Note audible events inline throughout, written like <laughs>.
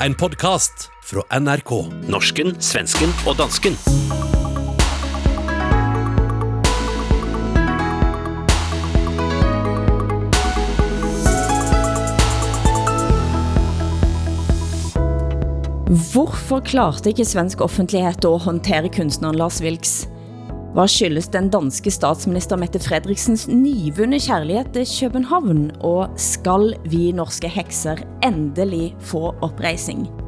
En podcast fra NRK. Norsken, svensken og dansken. Hvorfor klarte ikke svensk offentlighed å håndtere kunstneren Lars Vilks? Hvad skyldes den danske statsminister Mette Fredriksens nyvunne kærlighed til København? Og skal vi norske hekser endelig få oprejsing?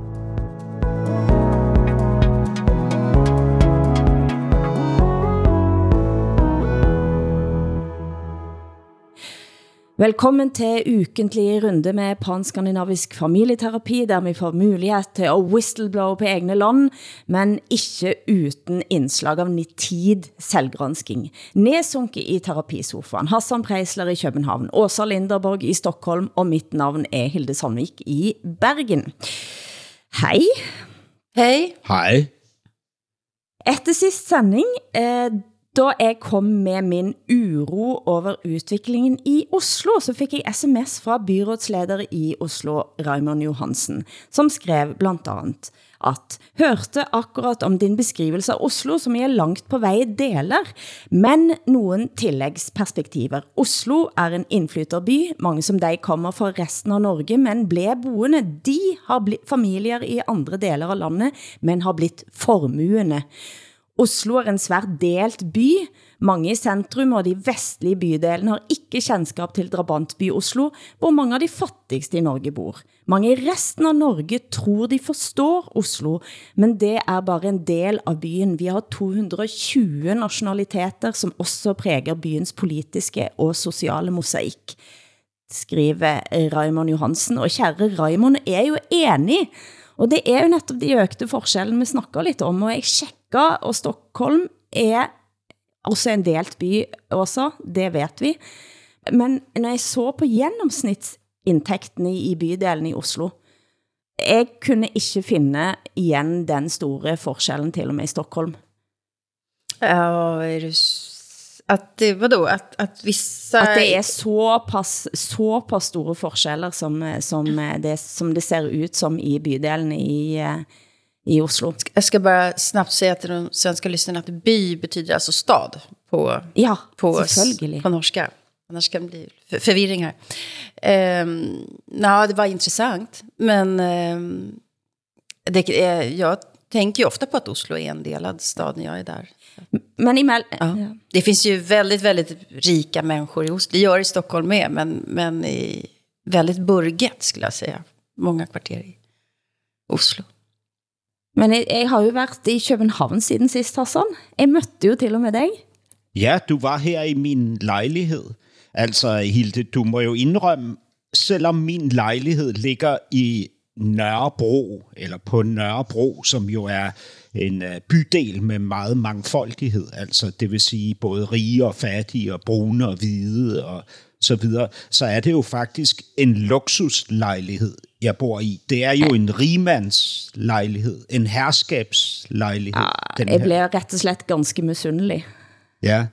Velkommen til ukentlig runde med panskandinavisk familieterapi, der vi får mulighed til at whistleblow på egne land, men ikke uden indslag av nitid selvgransking. Nedsunket i terapisofaen, Hassan Preisler i København, Åsa Linderborg i Stockholm, og mit navn er Hilde Sandvik i Bergen. Hej. Hej. Hej. Efter sidst sending, eh, da jeg kom med min uro over udviklingen i Oslo, så fik jeg sms fra byrådsleder i Oslo, Raymond Johansen, som skrev blandt andet, at hørte akkurat om din beskrivelse af Oslo, som jeg langt på vej deler, men nogen tillægsperspektiver. Oslo er en indflytterby, mange som dig kommer fra resten af Norge, men blev boende. De har blitt familier i andre deler av landet, men har blitt formuende. Oslo er en svært delt by. Mange i centrum og de vestlige bydelen har ikke kendskab til Drabantby Oslo, hvor mange av de fattigste i Norge bor. Mange i resten av Norge tror de forstår Oslo, men det er bare en del av byen. Vi har 220 nationaliteter, som også præger byens politiske og sociale mosaik skriver Raymond Johansen. Og kære Raymond er jo enig, og det er jo netop de økte forskellen vi snakker lidt om, og jeg tjekker, og Stockholm er også en delt by også, det vet vi. Men når jeg så på gennemsnitsindtægten i, bydelen i Oslo, jeg kunne ikke finde igen den store forskellen til og med i Stockholm. Ja, att det vadå att att vissa At det er så pass, så pass store forskjeller som, som, det, som det ser ut som i bydelen i, i Oslo. Jag ska bara snabbt säga till de svenska lyssnarna att by betyder alltså stad på Ja, på på norska. Annars kan det bli för, förvirring här. Ehm, ja, det var intressant, men ehm, det, är, jag tänker ju ofta på att Oslo är en delad stad när jag är där. Men imell... Ja. Det finns ju väldigt, väldigt rika människor i Oslo. Det gör i Stockholm med, men, men i väldigt burget skulle jag säga. Många kvarter i Oslo. Men jeg, jeg har jo været i København siden sidst, Hassan. Jeg mødte jo til og med dig. Ja, du var her i min lejlighed. Altså, Hilde, du må jo indrømme, selvom min lejlighed ligger i Nørrebro, eller på Nørrebro, som jo er en øh, bydel med meget mangfoldighed, altså det vil sige både rige og fattige, og brune og hvide og så videre, så er det jo faktisk en luksuslejlighed, jeg bor i. Det er jo en rigmandslejlighed, en herskabslejlighed. den Jeg her. blev rett og slett ganske misundelig. Ja.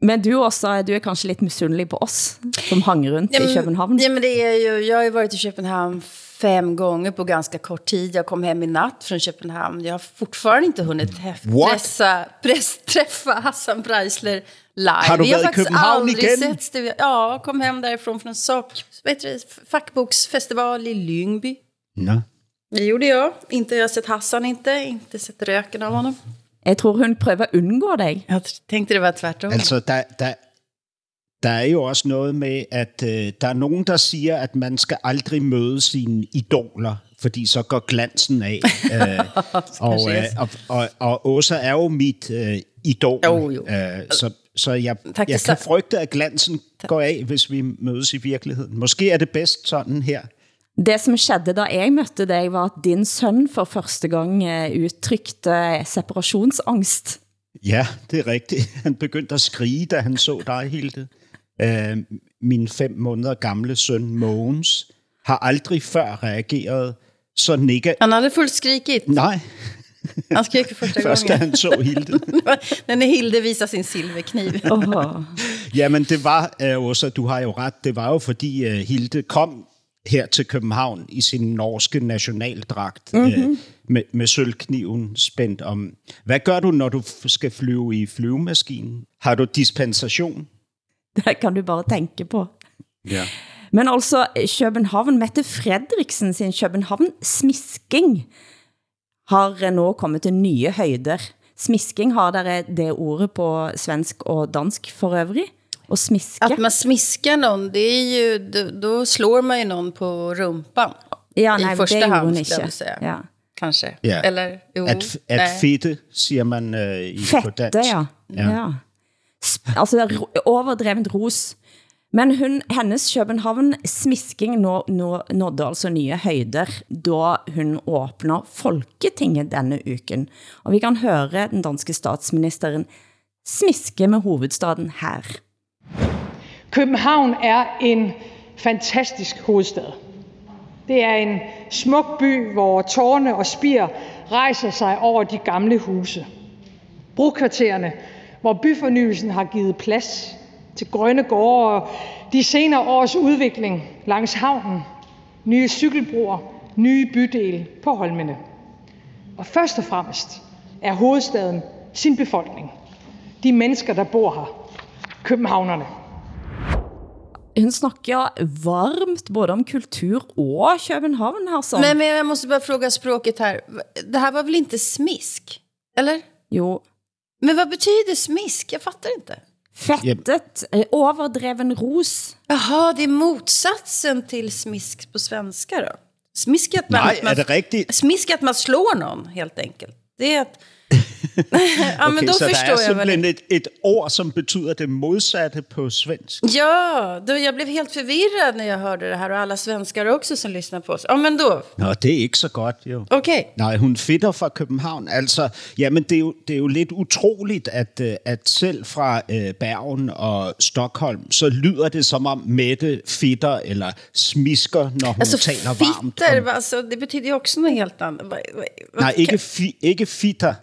Men du også, du er kanskje lidt misundelig på oss, som hang rundt i København. Ja, men det är ju, jag har ju varit i Köpenhamn fem gånger på ganska kort tid. Jag kom hem i natt från Köpenhamn. Jag har fortfarande inte hunnit pressa, press, <laughs> träffa Hassan Preisler live. Har du Vi har været i faktiskt København aldrig igen? setts. Det. Ja, kom hem därifrån från en sak, fackboksfestival i Lyngby. Nå. Det gjorde jag. Inte jag har sett Hassan inte, inte sett röken av honom. Jeg tror hun prøver at undgå dig. Jag tänkte det var tvärtom. Altså, der, der, der er jo også noget med, at øh, der er nogen, der siger, at man skal aldrig møde sine idoler, fordi så går glansen af. <laughs> øh, og, øh, og, og, og Åsa er jo mit øh, idol. Jo, jo. Øh, så så jeg, Tak, jeg kan frygte, at glansen går af, hvis vi mødes i virkeligheden. Måske er det bedst sådan her. Det som skedde da jeg mødte dig, var at din søn for første gang eh, udtrykte separationsangst. Ja, det er rigtigt. <laughs> Han begyndte at skrige, da han så dig, Hilde. Øh, min fem måneder gamle søn Mogens har aldrig før reageret så negativt. Han hade fullt skrikit. Nej, Han skrek för första først da han så Hilde. <laughs> När Hilde visar sin silverkniv. Oh. Jamen, det var, øh, Åsa, du har jo ret, det var jo fordi øh, Hilde kom her til København i sin norske nationaldragt mm-hmm. øh, med, med sølvkniven spændt om. Hvad gør du, når du f- skal flyve i flyvemaskinen? Har du dispensation? <laughs> Det kan du bare tænke på. Ja. Men altså, København, Mette Fredriksen sin København smisking har nå kommet til nye højder. Smisking har dere det ordet på svensk og dansk for øvrig. Og smiske. Att man smiskar någon, det är ju, då, då slår man ju någon på rumpan. ja, I nej, första det hand, skulle jag säga. Ja. Kanske. Ja. Eller, jo. At, at nej. fedte, siger man øh, i, på Fette, dansk. ja. ja. ja. Altså, overdrevent ros. Men hun, hennes København smisking nå, nå, nådde altså nye højder, da hun åbner Folketinget denne uken. Og vi kan høre den danske statsministeren smiske med hovedstaden her. København er en fantastisk hovedstad. Det er en smuk by, hvor tårne og spir rejser sig over de gamle huse. Brokvartererne, hvor byfornyelsen har givet plads til grønne gårde og de senere års udvikling langs havnen, nye cykelbroer, nye bydele på Holmene. Og først og fremmest er hovedstaden sin befolkning. De mennesker, der bor her. Københavnerne. Hun snakker varmt både om kultur og København her, som. Men, men jag måste bara fråga språket här. Det här var väl inte smisk? Eller? jo, Men vad betyder smisk? Jag fattar inte. fettet, eh, overdreven ros. Jaha, det är motsatsen till smisk på svenska då? Smisk är att man, Nej, att man, er det rigtigt? Smisk är att man slår någon, helt enkelt. Det är att... ja, men då så der förstår er jag väl. simpelthen et, et ord, som betyder det modsatte på svensk. Ja, då, jag blev helt förvirrad när jag hørte det här och alla svenskar också som lyssnar på oss. Ja, men då. Nå, det er ikke så godt, jo. Okej. Nej, hun fitter fra København. Altså, jamen, det er jo, det er jo lidt utroligt, at, øh, at selv fra øh, Bergen og Stockholm, så lyder det som om Mette fitter eller smisker, når hun Alltså taler varmt. fitter, Om, va? alltså, det betyder ju också något helt vad nej, ikke, fi, ikke fitter.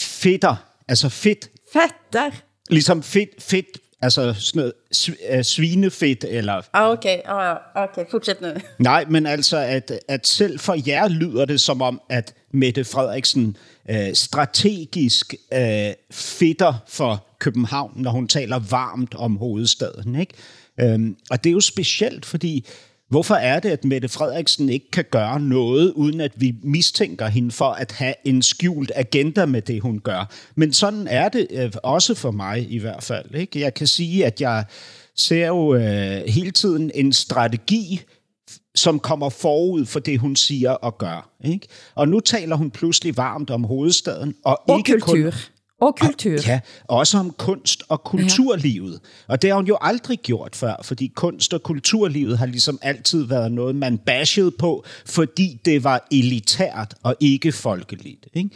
Fitter. Altså fedt. Fetter. Ligesom fedt, fedt altså sådan noget sv- øh, svinefedt, eller Ja, okej. Ja, ja. Okej, fortsätt nu. Nej, men altså, at, at selv for jer lyder det som om, at Mette Frederiksen øh, strategisk øh, fitter for København, når hun taler varmt om hovedstaden. Ikke? Øhm, og det er jo specielt, fordi hvorfor er det, at Mette Frederiksen ikke kan gøre noget, uden at vi mistænker hende for at have en skjult agenda med det, hun gør? Men sådan er det øh, også for mig i hvert fald. Ikke? Jeg kan sige, at jeg ser jo øh, hele tiden en strategi, som kommer forud for det, hun siger og gør. Ikke? Og nu taler hun pludselig varmt om hovedstaden. Og, Og ikke kultur. Kun, og kultur. Ja, også om kunst og kulturlivet. Ja. Og det har hun jo aldrig gjort før, fordi kunst og kulturlivet har ligesom altid været noget, man bashede på, fordi det var elitært og ikke folkeligt. Ikke?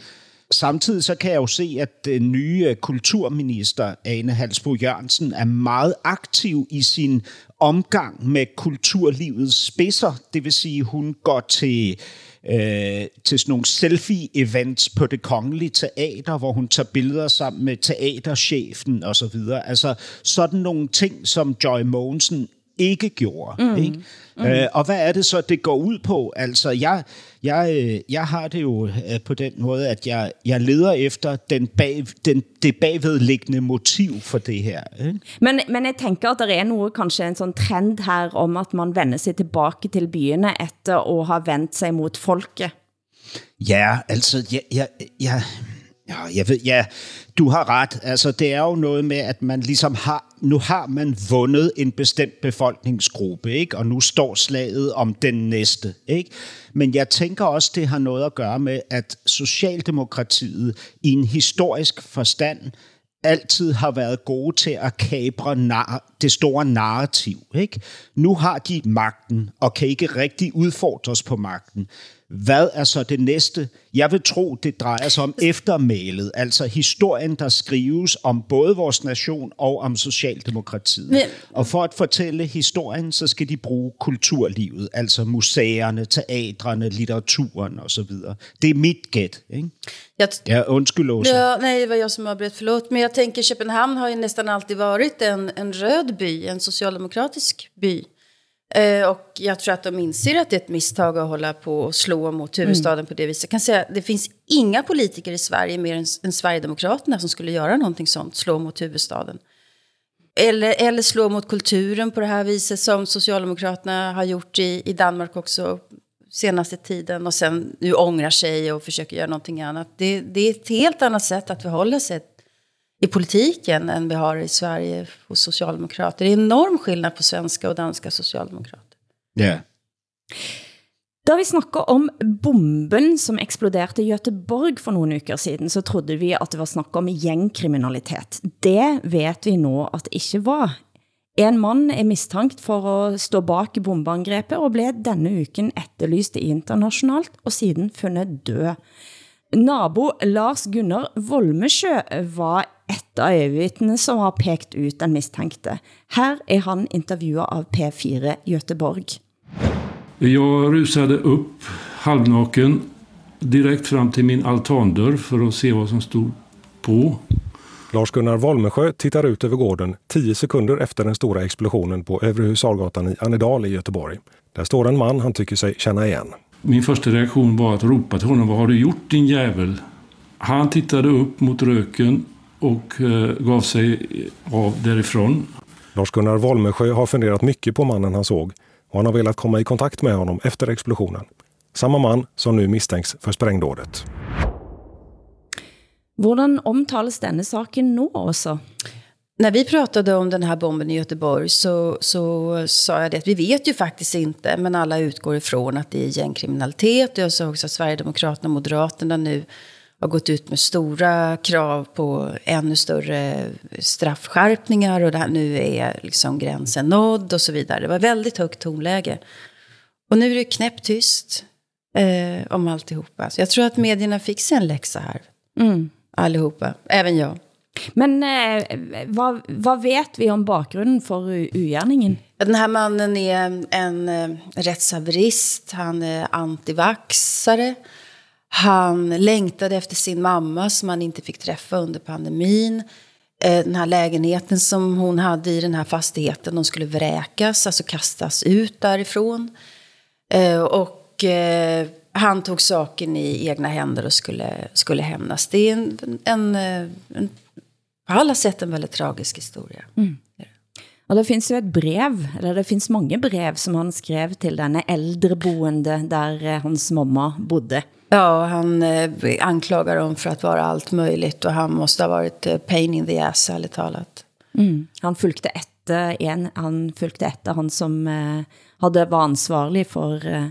Samtidig så kan jeg jo se, at den nye kulturminister, Ane Halsbo Jørgensen, er meget aktiv i sin omgang med kulturlivets spidser. Det vil sige, hun går til øh, til sådan nogle selfie-events på det kongelige teater, hvor hun tager billeder sammen med teaterchefen og så videre. Altså sådan nogle ting, som Joy Mogensen ikke gjorde. Mm. Ikke? Mm. Øh, og hvad er det så, det går ud på? Altså, jeg, jeg, øh, jeg har det jo øh, på den måde, at jeg, jeg leder efter den bag, den, det bagvedliggende motiv for det her. Ikke? Men, men jeg tænker, at der er noget, kanskje en sådan trend her, om at man vender sig tilbage til byerne, efter at have vendt sig mod folket. Ja, altså, jeg, jeg, jeg, ja, jeg ved, ja, du har ret. Altså, det er jo noget med, at man ligesom har, nu har man vundet en bestemt befolkningsgruppe, ikke? Og nu står slaget om den næste, ikke? Men jeg tænker også, det har noget at gøre med, at Socialdemokratiet i en historisk forstand altid har været gode til at kabre nar- det store narrativ. Ikke? Nu har de magten, og kan ikke rigtig udfordres på magten. Hvad er så det næste? Jeg vil tro, det drejer sig om eftermælet, altså historien, der skrives om både vores nation og om Socialdemokratiet. Men- Og for at fortælle historien, så skal de bruge kulturlivet, altså museerne, teatrene, litteraturen osv. Det er mit gæt. Ikke? Jag, Ja, undskyld, Åsa. Ja, nej, det var jag som avbröt, förlåt. Men jag tänker Köpenhamn har ju nästan alltid varit en, en röd by, en socialdemokratisk by. Eh, och jag tror att de inser att det är ett misstag att hålla på och slå mot huvudstaden på det viset. Jag kan säga det finns inga politiker i Sverige mer än, än Sverigedemokraterna som skulle göra någonting sånt, slå mot huvudstaden. Eller, eller slå mot kulturen på det här viset som Socialdemokraterna har gjort i, i Danmark också senaste tiden och sen nu ångrar sig och försöker göra någonting annat. Det, det är ett helt annat sätt att förhålla sig i politiken än vi har i Sverige hos socialdemokrater. Det är enorm skillnad på svenska och danska socialdemokrater. Ja. Da vi snakker om bomben som eksploderede i Göteborg for nogle uker siden, så trodde vi at det var snak om gængkriminalitet. Det vet vi nå at det ikke var. En mand er mistankt for at stå bak bombeangrebet og blev denne uken etterlyst internationalt og siden fundet død. Nabo Lars Gunnar Volmesjø var et av øjevittene som har pekt ut den mistænkte. Her er han intervjuet av P4 Göteborg. Jag rusade upp halvnaken direkt fram till min altandörr för att se vad som stod på. Lars-Gunnar Volmesjö tittar ut över gården tio sekunder efter den stora explosionen på Övre Husargatan i Annedal i Göteborg. Där står en man han tycker sig känna igen. Min första reaktion var att ropa till honom, vad har du gjort din jävel? Han tittade upp mot röken och eh, gav sig av därifrån. Lars-Gunnar Volmesjö har funderat mycket på mannen han såg och han har velat komma i kontakt med honom efter explosionen. Samma man som nu misstänks för sprängdådet. Hvordan omtales denne saken nu også? När vi pratade om den här bomben i Göteborg så, så sa jag det att vi vet ju faktiskt inte, men alla utgår ifrån att det är gängkriminalitet. Jag sa också att Sverigedemokraterna och Moderaterna nu har gått ut med stora krav på ännu större straffskärpningar och det här nu är liksom gränsen nådd och så vidare. Det var väldigt högt tonläge. Och nu är det knäpptyst eh, om alltihopa. Så jag tror att medierna fick sig en läxa här. Mm. Allihopa, även jag. Men eh, hvad, hvad vet vi om bakgrunden for u- Den här mannen är en, en eh, rättshaverist, han är antivaxare. Han längtade efter sin mamma som han inte fick träffa under pandemin. Eh, Den här lägenheten som hon hade i den här fastigheten, de skulle vräkas, alltså kastas ut därifrån. Eh, Och eh, han tog saken i egna händer och skulle, skulle hämnas. Det är en, en, en, på alla sätt en väldigt tragisk historia. Og der findes jo et brev, eller det findes mange brev, som han skrev til denne ældreboende, der eh, hans mamma bodde. Ja, han eh, anklagar dem för att vara allt möjligt och han måste ha varit eh, pain in the ass, ärligt talat. Mm. Han fulgte efter en, han fulgte efter han som eh, hade var ansvarlig for eh,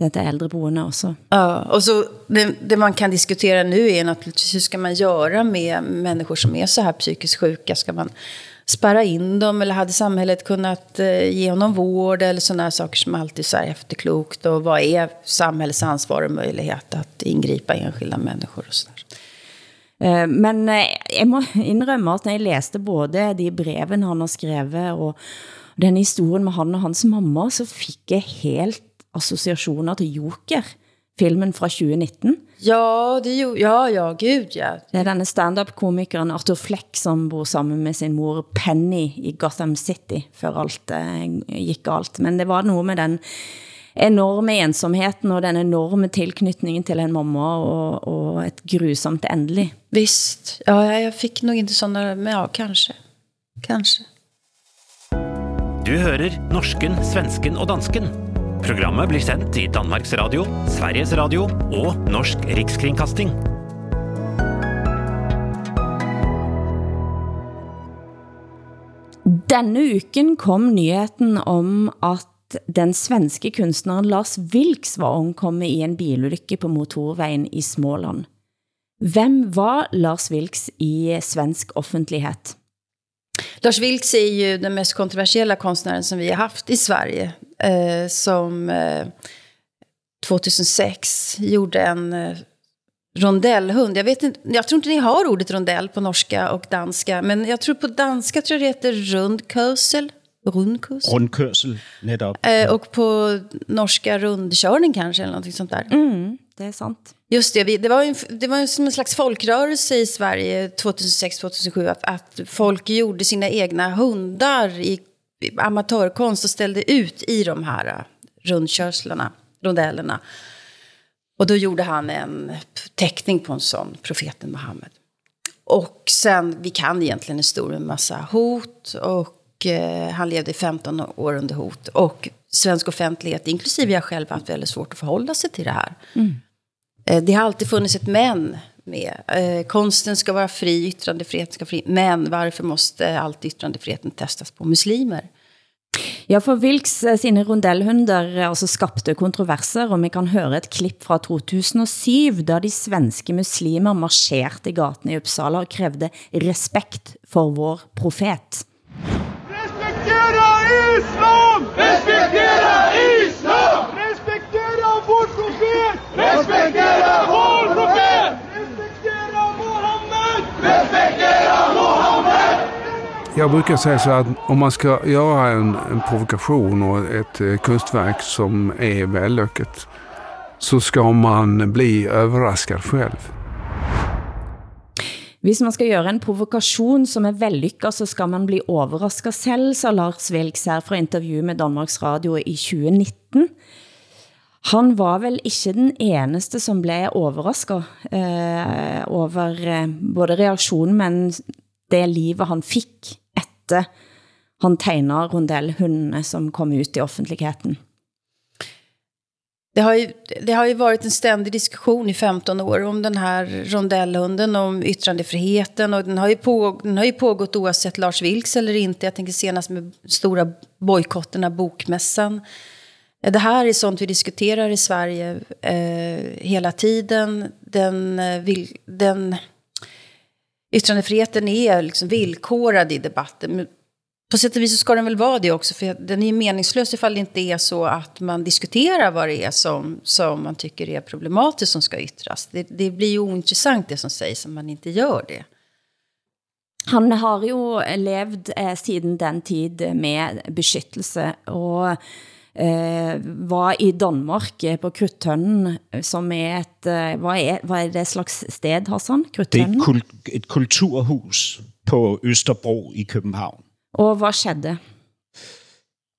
dette ældreboende også. Ja, och så det, det man kan diskutera nu är naturligtvis hur ska man göra med människor som är så här psykiskt sjuka? Ska man spärra in dem eller hade samhället kunnat eh, ge honom vård eller sådana här saker som alltid är så här efterklokt och vad är samhällets ansvar och möjlighet att ingripa i enskilda människor och sådär. Eh, Men eh, jeg må indrømme at når jeg læste både de breven han har skrevet, og den historien med han og hans mamma, så fik jeg helt associationer til Joker, filmen fra 2019. Ja, det jo, ja, ja, gud ja. Det er denne stand-up-komikeren Arthur Fleck, som bor sammen med sin mor Penny i Gotham City, før alt eh, gik galt. Men det var noget med den enorme ensomheten og den enorme tilknytningen til en mamma og, og et grusomt endelig. Visst. Ja, jag, jag fick nog inte sådana, men ja, kanske. Kanske. Du hører norsken, svensken og dansken. Programmet blir sendt i Danmarks Radio, Sveriges Radio og Norsk Rikskringkasting. Denne uken kom nyheten om at den svenske kunstneren Lars Vilks var omkommet i en bilulykke på motorvejen i Småland. Hvem var Lars Vilks i svensk offentlighet? Lars Vilks är ju den mest kontroversiella konstnären som vi har haft i Sverige. Eh, som eh, 2006 gjorde en eh, rondellhund. Jag, vet inte, jag tror inte ni har ordet rondell på norska och danska. Men jag tror på danska tror jag det heter rundkösel. Rundkösel. Rundkørsel, netop. Eh, och på norska rundkörning kanske, eller någonting sånt där. Mm, det er sant. Just det, vi, det var ju en, det var ju som en slags folkrörelse i Sverige 2006-2007 att, att folk gjorde sina egna hundar i amatörkonst och ställde ut i de här uh, rundkörslarna, rondellerna. Och då gjorde han en teckning på en sån, profeten Muhammed. Och sen, vi kan egentligen historien massa hot och eh, han levde i 15 år under hot. Och svensk offentlighet, inklusive jag själv, har haft väldigt svårt att förhålla sig till det här. Mm. Eh, det har alltid funnits ett men med. Eh, konsten ska vara fri, yttrandefriheten ska vara fri. Men varför måste alltid yttrandefriheten testas på muslimer? Ja, for Vilks eh, sine rondellhunder altså skapte kontroverser, og vi kan høre et klipp fra 2007, da de svenske muslimer marcherte i gaten i Uppsala og krævde respekt for vår profet. Respektera islam! Respektera islam! Respektera vår profet! Respektera vår profet! Respektera Mohammed! Respektera Mohammed! Jag brukar säga så att om man ska göra en, en provokation och ett eh, øh, konstverk som är vällyckat så ska man bli överraskad själv. Hvis man skal gøre en provokation, som er vellykket, så skal man bli overrasket selv, sa Lars Vilks her fra interview med Danmarks Radio i 2019. Han var vel ikke den eneste, som blev overrasket eh, over eh, både reaktionen, men det livet han fik efter han tegner rondellhundene, som kom ut i offentligheten. Det har, ju, det har ju varit en ständig diskussion i 15 år om den här rondellhunden, om yttrandefriheten. Och den har, ju på, den har ju pågått oavsett Lars Vilks eller inte. Jag tänker senast med stora bojkotterna, bokmässan. Det här är sånt vi diskuterar i Sverige eh, hela tiden. Den, eh, vill, den, yttrandefriheten är liksom villkorad i debatten. På sätt och vis så ska den väl vara det också, för den är meningslös ifall det inte är så att man diskuterar vad det är som, som man tycker är problematiskt som ska yttras. Det, det blir ju ointressant det som sägs om man inte gör det. Han har jo levet eh, siden den tid med beskyttelse, og eh, var i Danmark eh, på Krudtønden, som er et, eh, hvad, er, hvad er det slags sted, Hassan? Det er et, kul et kulturhus på Østerbro i København. Og hvad skedde?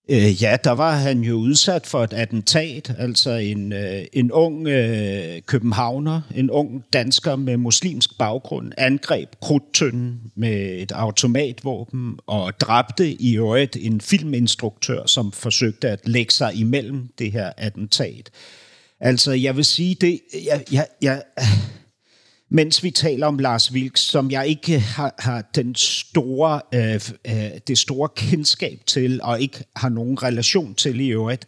Øh, ja, der var han jo udsat for et attentat, altså en, øh, en ung øh, københavner, en ung dansker med muslimsk baggrund, angreb krudtønden med et automatvåben og dræbte i øvrigt en filminstruktør, som forsøgte at lægge sig imellem det her attentat. Altså, jeg vil sige, det, jeg, jeg, jeg, mens vi taler om Lars Vilks, som jeg ikke har, har den store, øh, øh, det store kendskab til, og ikke har nogen relation til i øvrigt,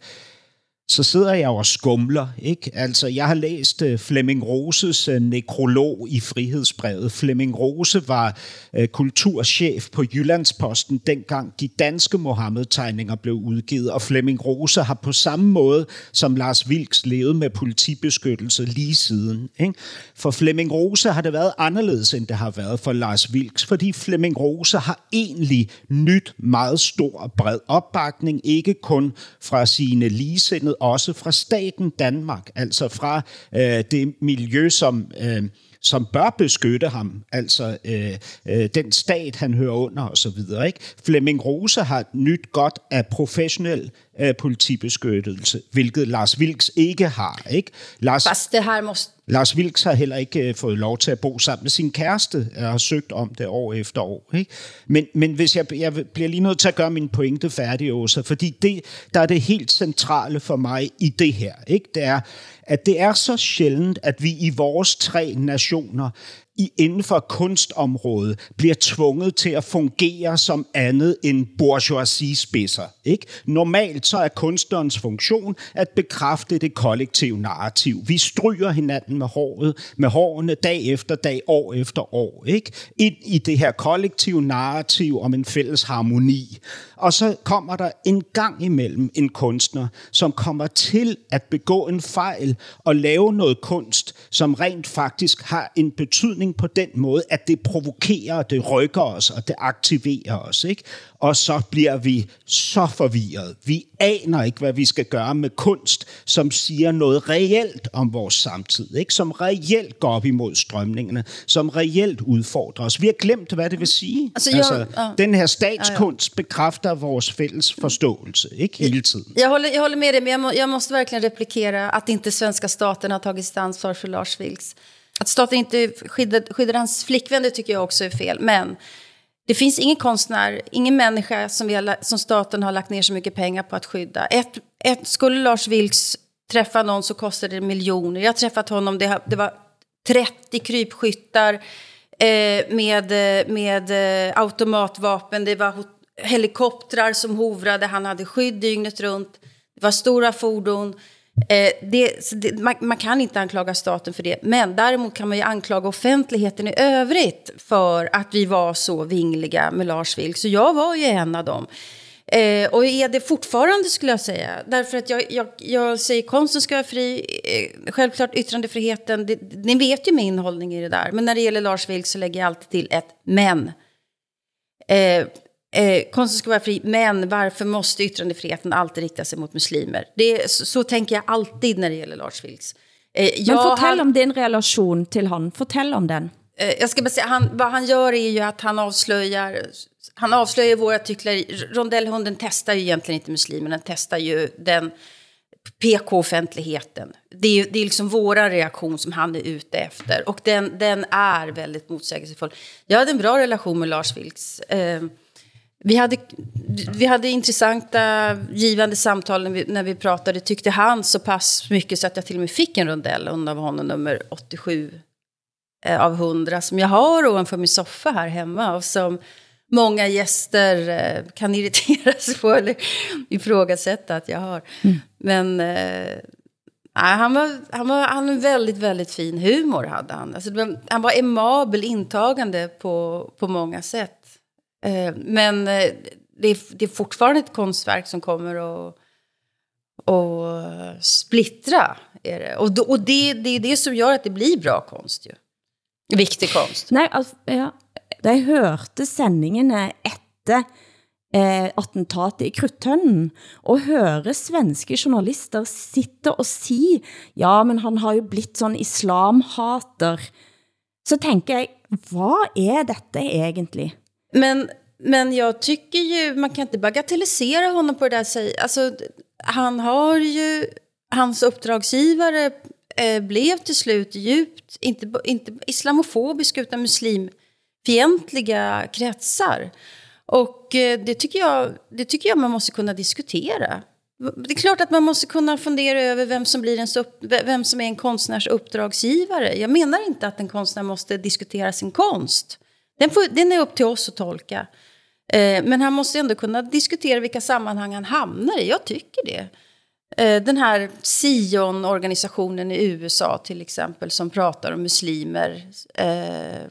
så sidder jeg og skumler. Ikke? Altså, jeg har læst uh, Flemming Roses uh, nekrolog i Frihedsbrevet. Flemming Rose var uh, kulturchef på Jyllandsposten, dengang de danske Mohammed-tegninger blev udgivet, og Flemming Rose har på samme måde som Lars Vilks levet med politibeskyttelse lige siden. Ikke? For Flemming Rose har det været anderledes, end det har været for Lars Vilks, fordi Flemming Rose har egentlig nyt meget stor og bred opbakning, ikke kun fra sine ligesindede også fra staten Danmark, altså fra øh, det miljø, som, øh, som bør beskytte ham, altså øh, øh, den stat, han hører under osv. Ikke? Flemming Rose har nyt godt af professionel øh, politibeskyttelse, hvilket Lars Vilks ikke har. Ikke? Lars, Fast det her måste... Lars Vilks har heller ikke øh, fået lov til at bo sammen med sin kæreste, og har søgt om det år efter år. Ikke? Men, men hvis jeg, jeg bliver lige nødt til at gøre min pointe færdig, Åsa, fordi det, der er det helt centrale for mig i det her, ikke? det er, at det er så sjældent, at vi i vores tre nationer i inden for kunstområdet bliver tvunget til at fungere som andet end bourgeoisie-spidser. Ikke? Normalt så er kunstnerens funktion at bekræfte det kollektive narrativ. Vi stryger hinanden med håret, med hårene dag efter dag, år efter år. Ikke? Ind i det her kollektive narrativ om en fælles harmoni. Og så kommer der en gang imellem en kunstner, som kommer til at begå en fejl og lave noget kunst, som rent faktisk har en betydning stemning på den måde, at det provokerer, det rykker os, og det aktiverer os. Ikke? Og så bliver vi så forvirret. Vi aner ikke, hvad vi skal gøre med kunst, som siger noget reelt om vores samtid. Ikke? Som reelt går op imod strømningerne, som reelt udfordrer os. Vi har glemt, hvad det vil sige. Altså, jeg- altså, ja. den her statskunst bekræfter vores fælles forståelse, ikke hele tiden. Jag håller, jag håller med dig, men jag, må, jag måste verkligen replikera att inte svenska staten har tagit ansvar för Lars Vilks. Att staten inte skyddar, skyddar hans flickvän, det tycker jag också är fel. Men det finns ingen konstnär, ingen människa som, vi har, som staten har lagt ner så mycket pengar på att skydda. Ett, ett, skulle Lars Vilks träffa någon så kostar det miljoner. Jag har träffat honom, det, det var 30 krypskyttar eh, med, eh, med eh, automatvapen. Det var helikoptrar som hovrade. Han hade skydd dygnet runt. Det var stora fordon. Eh, det, så det, man, man kan inte anklaga staten för det. Men däremot kan man ju anklaga offentligheten i övrigt för att vi var så vingliga med Lars Vilks. Så jag var ju en av dem. Eh, och är det fortfarande skulle jag säga. Därför att jag, jag, jag säger konsten ska vara fri. Eh, självklart yttrandefriheten. Det, ni vet ju min hållning i det där. Men när det gäller Lars Vilks så lägger jag alltid till ett men. Eh, eh, konsten ska vara fri, men varför måste yttrandefriheten alltid rikta sig mot muslimer? Det, så, så tänker jag alltid när det gäller Lars Vilks. Eh, Men han- om din relation til han. Fortæl om den. Eh, jag ska bara säga, han, vad han gör är ju att han avslöjar, han avslöjar våra artiklar. Rondellhunden testar ju egentligen inte muslimer, den testar ju den PK-offentligheten. Det är, det är liksom våra reaktion som han är ute efter. Och den, den är väldigt motsägelsefull. Jag hade en bra relation med Lars Vilks. Eh, vi hade, vi hade intressanta, givande samtal när vi, när vi pratade. Tyckte han så pass mycket så att jag till och med fick en rondell av honom, nummer 87 eh, av 100 som jag har ovanför min soffa här hemma och som många gäster eh, kan irriteras på eller ifrågasätta att jag har. Men eh, han, var, han, var, han en väldigt, väldigt fin humor. hade Han alltså, var, han var emabel intagande på, på många sätt. Eh, men eh, det, är, det är fortfarande ett konstverk som kommer att och eh, splittra. Är det. Och, då, och det, det är det som gör att det blir bra konst. Ju. Viktig konst. Nej, altså, ja, da jeg hørte sendingene etter eh, attentatet i Krudtønnen, og høre svenske journalister sitte og si, ja, men han har jo blitt sånn islamhater, så tänker jeg, hvad er dette egentlig? Men, men jag tycker ju, man kan inte bagatellisera honom på det där sättet. Alltså, han har ju, hans uppdragsgivare eh, blev till slut djupt, inte, inte islamofobisk utan muslimfientliga kretsar. Och eh, det, tycker jag, det tycker jag man måste kunna diskutera. Det är klart att man måste kunna fundera över vem som, blir ens upp, vem som är en konstnärs uppdragsgivare. Jag menar inte att en konstnär måste diskutera sin konst. Den, får, den är upp till oss att tolka. Eh, men han måste ändå kunna diskutera vilka sammanhang han hamnar i. Jag tycker det. Eh, den här Sion-organisationen i USA till exempel som pratar om muslimer, eh,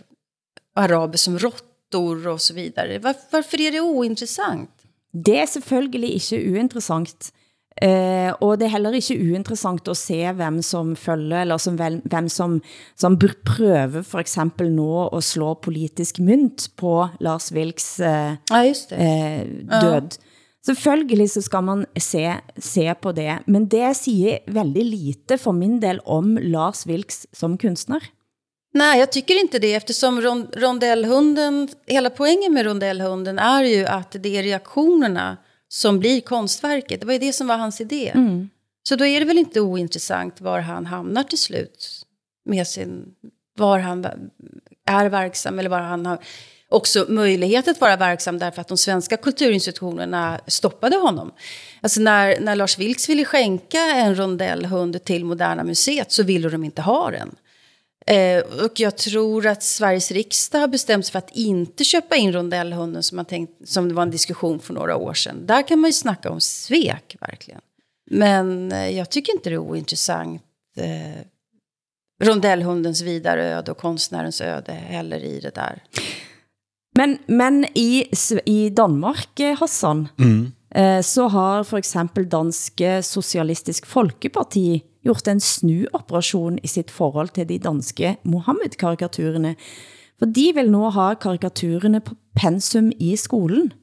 araber som råttor och så vidare. Var, varför är det ointressant? Det er selvfølgelig ikke uinteressant. Eh, og det er heller ikke uinteressant at se hvem som følger, eller som hvem som, som prøver for eksempel nå at slå politisk mynt på Lars Vilks eh, Ja, eh, død. Selvfølgelig så skal man se, se på det, men det siger veldig lite for min del om Lars Vilks som kunstner. Nej, jag tycker inte det eftersom rond rondellhunden, hela poängen med rondellhunden är ju att det är reaktionerna som blir konstverket. Det var ju det som var hans idé. Så då är det väl inte ointressant var han hamnar till slut med sin, var han är verksam eller var han har också möjlighet att vara verksam därför att de svenska kulturinstitutionerna stoppade honom. Alltså när, när Lars Vilks ville skänka en rondellhund till Moderna Museet så ville de inte ha den. Eh, och jag tror att Sveriges riksdag har bestämt sig för att inte köpa in rondellhunden som, man tänkt, som det var en diskussion för några år sedan. Där kan man ju snacka om svek, verkligen. Men eh, jag tycker inte det är ointressant. Eh, rondellhundens vidare öde och konstnärens öde heller i det där. Men, men i, i Danmark, eh, Hassan, eh, så har for eksempel Danske Socialistisk Folkeparti gjort en snuoperation i sitt forhold til de danske Mohammed-karikaturerne, for de vil nu ha karikaturerne på pensum i skolen.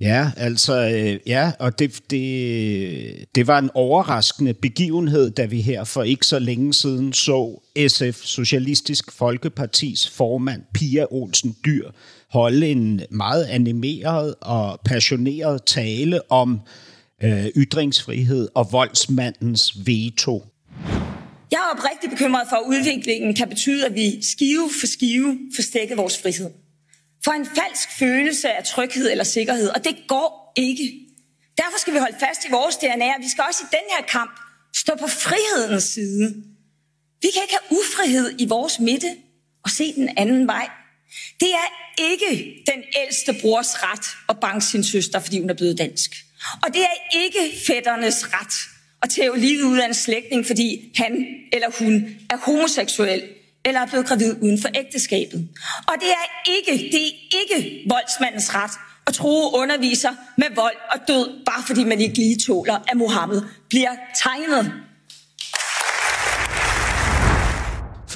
Ja, altså, øh, ja, og det, det, det var en overraskende begivenhed, da vi her for ikke så længe siden så SF, Socialistisk Folkepartis formand Pia Olsen Dyr, holde en meget animeret og passioneret tale om øh, Øh, ytringsfrihed og voldsmandens veto. Jeg er oprigtigt bekymret for, at udviklingen kan betyde, at vi skive for skive forstækker vores frihed for en falsk følelse af tryghed eller sikkerhed, og det går ikke. Derfor skal vi holde fast i vores DNA, og vi skal også i den her kamp stå på frihedens side. Vi kan ikke have ufrihed i vores midte og se den anden vej. Det er ikke den ældste brors ret at banke sin søster, fordi hun er blevet dansk. Og det er ikke fætternes ret at tæve livet ud af en slægtning, fordi han eller hun er homoseksuel eller er blevet gravid uden for ægteskabet. Og det er ikke, det er ikke voldsmandens ret at tro underviser med vold og død, bare fordi man ikke lige tåler, at Mohammed bliver tegnet.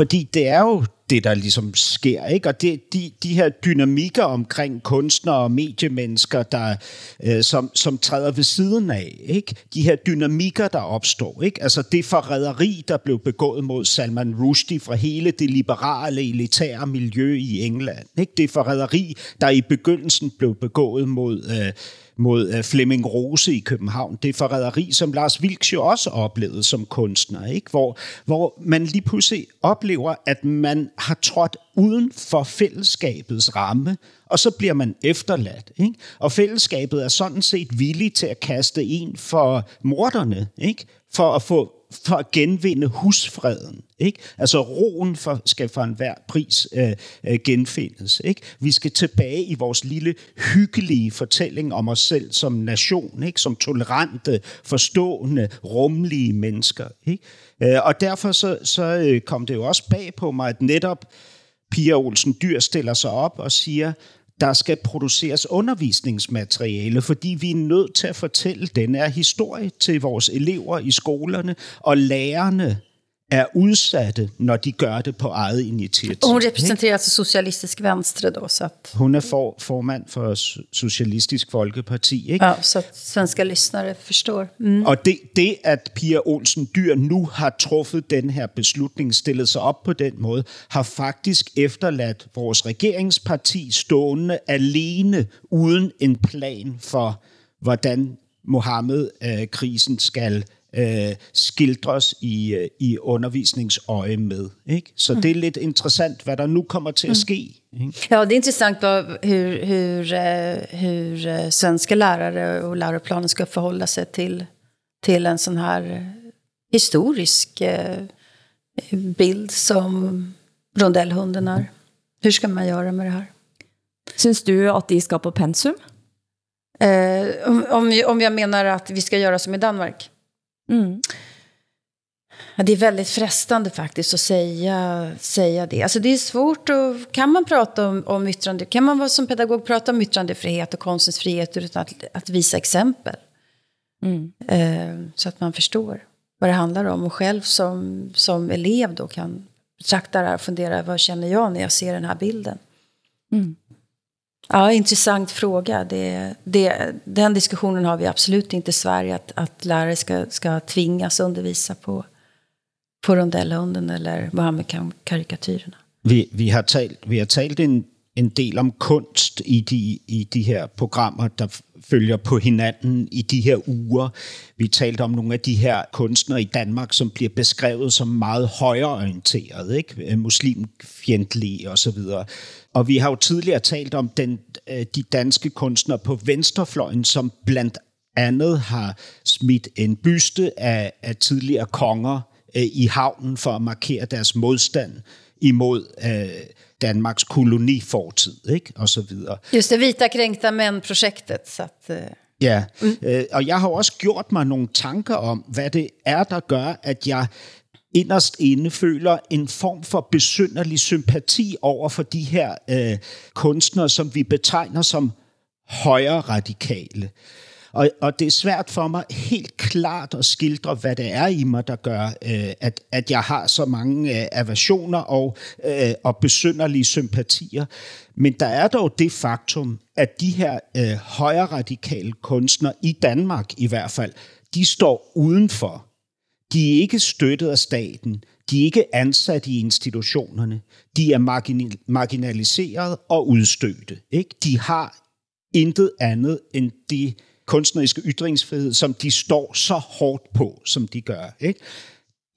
Fordi det er jo det, der ligesom sker. Ikke? Og det, de, de her dynamikker omkring kunstnere og mediemennesker, der, øh, som, som træder ved siden af. Ikke? De her dynamikker, der opstår. Ikke? Altså det forræderi, der blev begået mod Salman Rushdie fra hele det liberale, elitære miljø i England. Ikke? Det forræderi, der i begyndelsen blev begået mod... Øh, mod øh, Flemming Rose i København. Det forræderi, som Lars Vilks jo også oplevede som kunstner, ikke? Hvor, hvor man lige pludselig oplever, at man har trådt uden for fællesskabets ramme, og så bliver man efterladt. Ikke? Og fællesskabet er sådan set villig til at kaste en for morderne, ikke? for at få for at genvinde husfreden. Ikke? Altså roen for, skal for enhver pris øh, øh, genfindes. Ikke? Vi skal tilbage i vores lille hyggelige fortælling om os selv som nation, ikke? som tolerante, forstående, rummelige mennesker. Ikke? Øh, og derfor så, så øh, kom det jo også bag på mig, at netop Pia Olsen Dyr stiller sig op og siger, der skal produceres undervisningsmateriale, fordi vi er nødt til at fortælle den her historie til vores elever i skolerne, og lærerne er udsatte, når de gør det på eget initiativ. Och hon representerar alltså Socialistisk Venstre då, så att... Hun er for, formand for Socialistisk Folkeparti, ikke? Ja, så att svenska lyssnare förstår. Mm. Og det, det, at Pia Olsen Dyr nu har truffet den her beslutning, stillet sig op på den måde, har faktisk efterladt vores regeringsparti stående alene, uden en plan for, hvordan Mohammed-krisen skal øh, skildres i, øh, i undervisningsøje med. Ikke? Så mm. det er lidt interessant, hvad der nu kommer til at ske. Ikke? Ja, det är intressant vad, hur, hur, hur eh, svenska lärare och läroplanen ska förhålla sig till, till en sån här historisk eh, bild som rondellhunden är. Hur ska man göra med det här? Synes du, at de skal på pensum? Eh, om, om, om jag menar att vi ska göra som i Danmark? Mm. Ja, det är väldigt frestande faktiskt att säga, säga det. Alltså det är svårt att... Kan man prata om, om yttrande... Kan man vara som pedagog prata om yttrandefrihet och konstens frihet utan att, att visa exempel? Mm. Eh, så att man förstår vad det handlar om. Och själv som, som elev då kan betrakta det här och fundera vad känner jag när jag ser den här bilden? Mm. Ja, intressant fråga. Det, det, den diskussionen har vi absolut inte i Sverige, att, att lärare ska, ska tvingas undervisa på, på rondellhunden eller Mohammed-karikatyrerna. Vi, vi, har talt, vi har talt en, en del om kunst i de, i de her programmer, der følger på hinanden i de her uger. Vi talte om nogle af de her kunstnere i Danmark, som bliver beskrevet som meget højreorienterede, ikke? Øh, muslimfjendtlige osv. Og vi har jo tidligere talt om den, øh, de danske kunstnere på venstrefløjen, som blandt andet har smidt en byste af, af tidligere konger øh, i havnen for at markere deres modstand imod øh, Danmarks kolonifortid, ikke? og så videre. Just det vita kränkta män-projektet. Så att, eh, Ja, mm. øh, og jeg har også gjort mig nogle tanker om, hvad det er, der gør, at jeg inderst inde føler en form for besynderlig sympati over for de her øh, kunstnere, som vi betegner som højre radikale. Og, og det er svært for mig helt klart at skildre, hvad det er i mig, der gør, øh, at, at jeg har så mange øh, aversioner og, øh, og besynderlige sympatier. Men der er dog det faktum, at de her øh, højre radikale kunstnere, i Danmark i hvert fald, de står udenfor. De er ikke støttet af staten. De er ikke ansat i institutionerne. De er margin- marginaliseret og udstødte. Ikke? De har intet andet end de kunstneriske ytringsfrihed, som de står så hårdt på, som de gør. Ikke?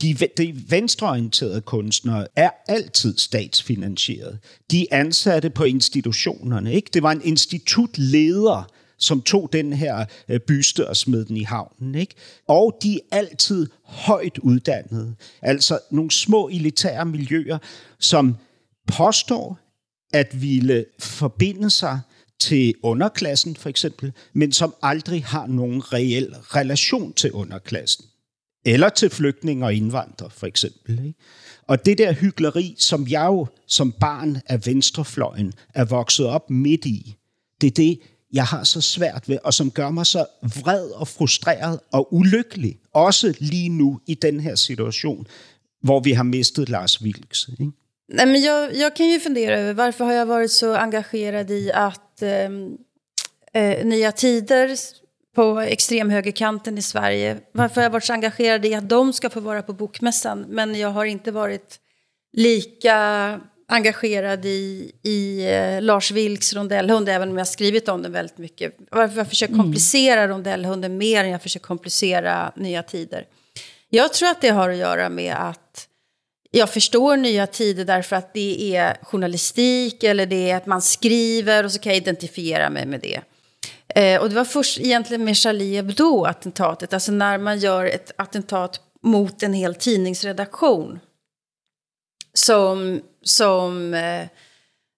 De, de venstreorienterede kunstnere er altid statsfinansieret. De er ansatte på institutionerne. Ikke? Det var en institutleder, som tog den her øh, byste og smed den i havnen. Ikke? Og de er altid højt uddannede. Altså nogle små elitære miljøer, som påstår at ville forbinde sig til underklassen for eksempel, men som aldrig har nogen reel relation til underklassen. Eller til flygtninge og indvandrere for eksempel. Ikke? Og det der hyggeleri, som jeg jo som barn af venstrefløjen er vokset op midt i, det er det, jeg har så svært ved, og som gør mig så vred og frustreret og ulykkelig, også lige nu i den her situation, hvor vi har mistet Lars Vilks. Ikke? Nej, men jag, jag kan ju fundera över varför har jag varit så engagerad i att eh, eh, Nya Tider på extremhögerkanten i Sverige, varför har jag varit så engagerad i att de ska få vara på bokmässan, men jag har inte varit lika engagerad i, i eh, Lars Vilks rondellhund, även om jag har skrivit om den väldigt mycket. Varför jag försöker komplicera rondellhunden mer än jag försöker komplicera Nya Tider. Jag tror att det har att göra med att jag förstår nya tider därför att det är journalistik eller det är att man skriver och så kan jag identifiera mig med det. Eh, och det var först egentligen med Charlie Hebdo-attentatet, alltså när man gör ett attentat mot en hel tidningsredaktion som, som, eh,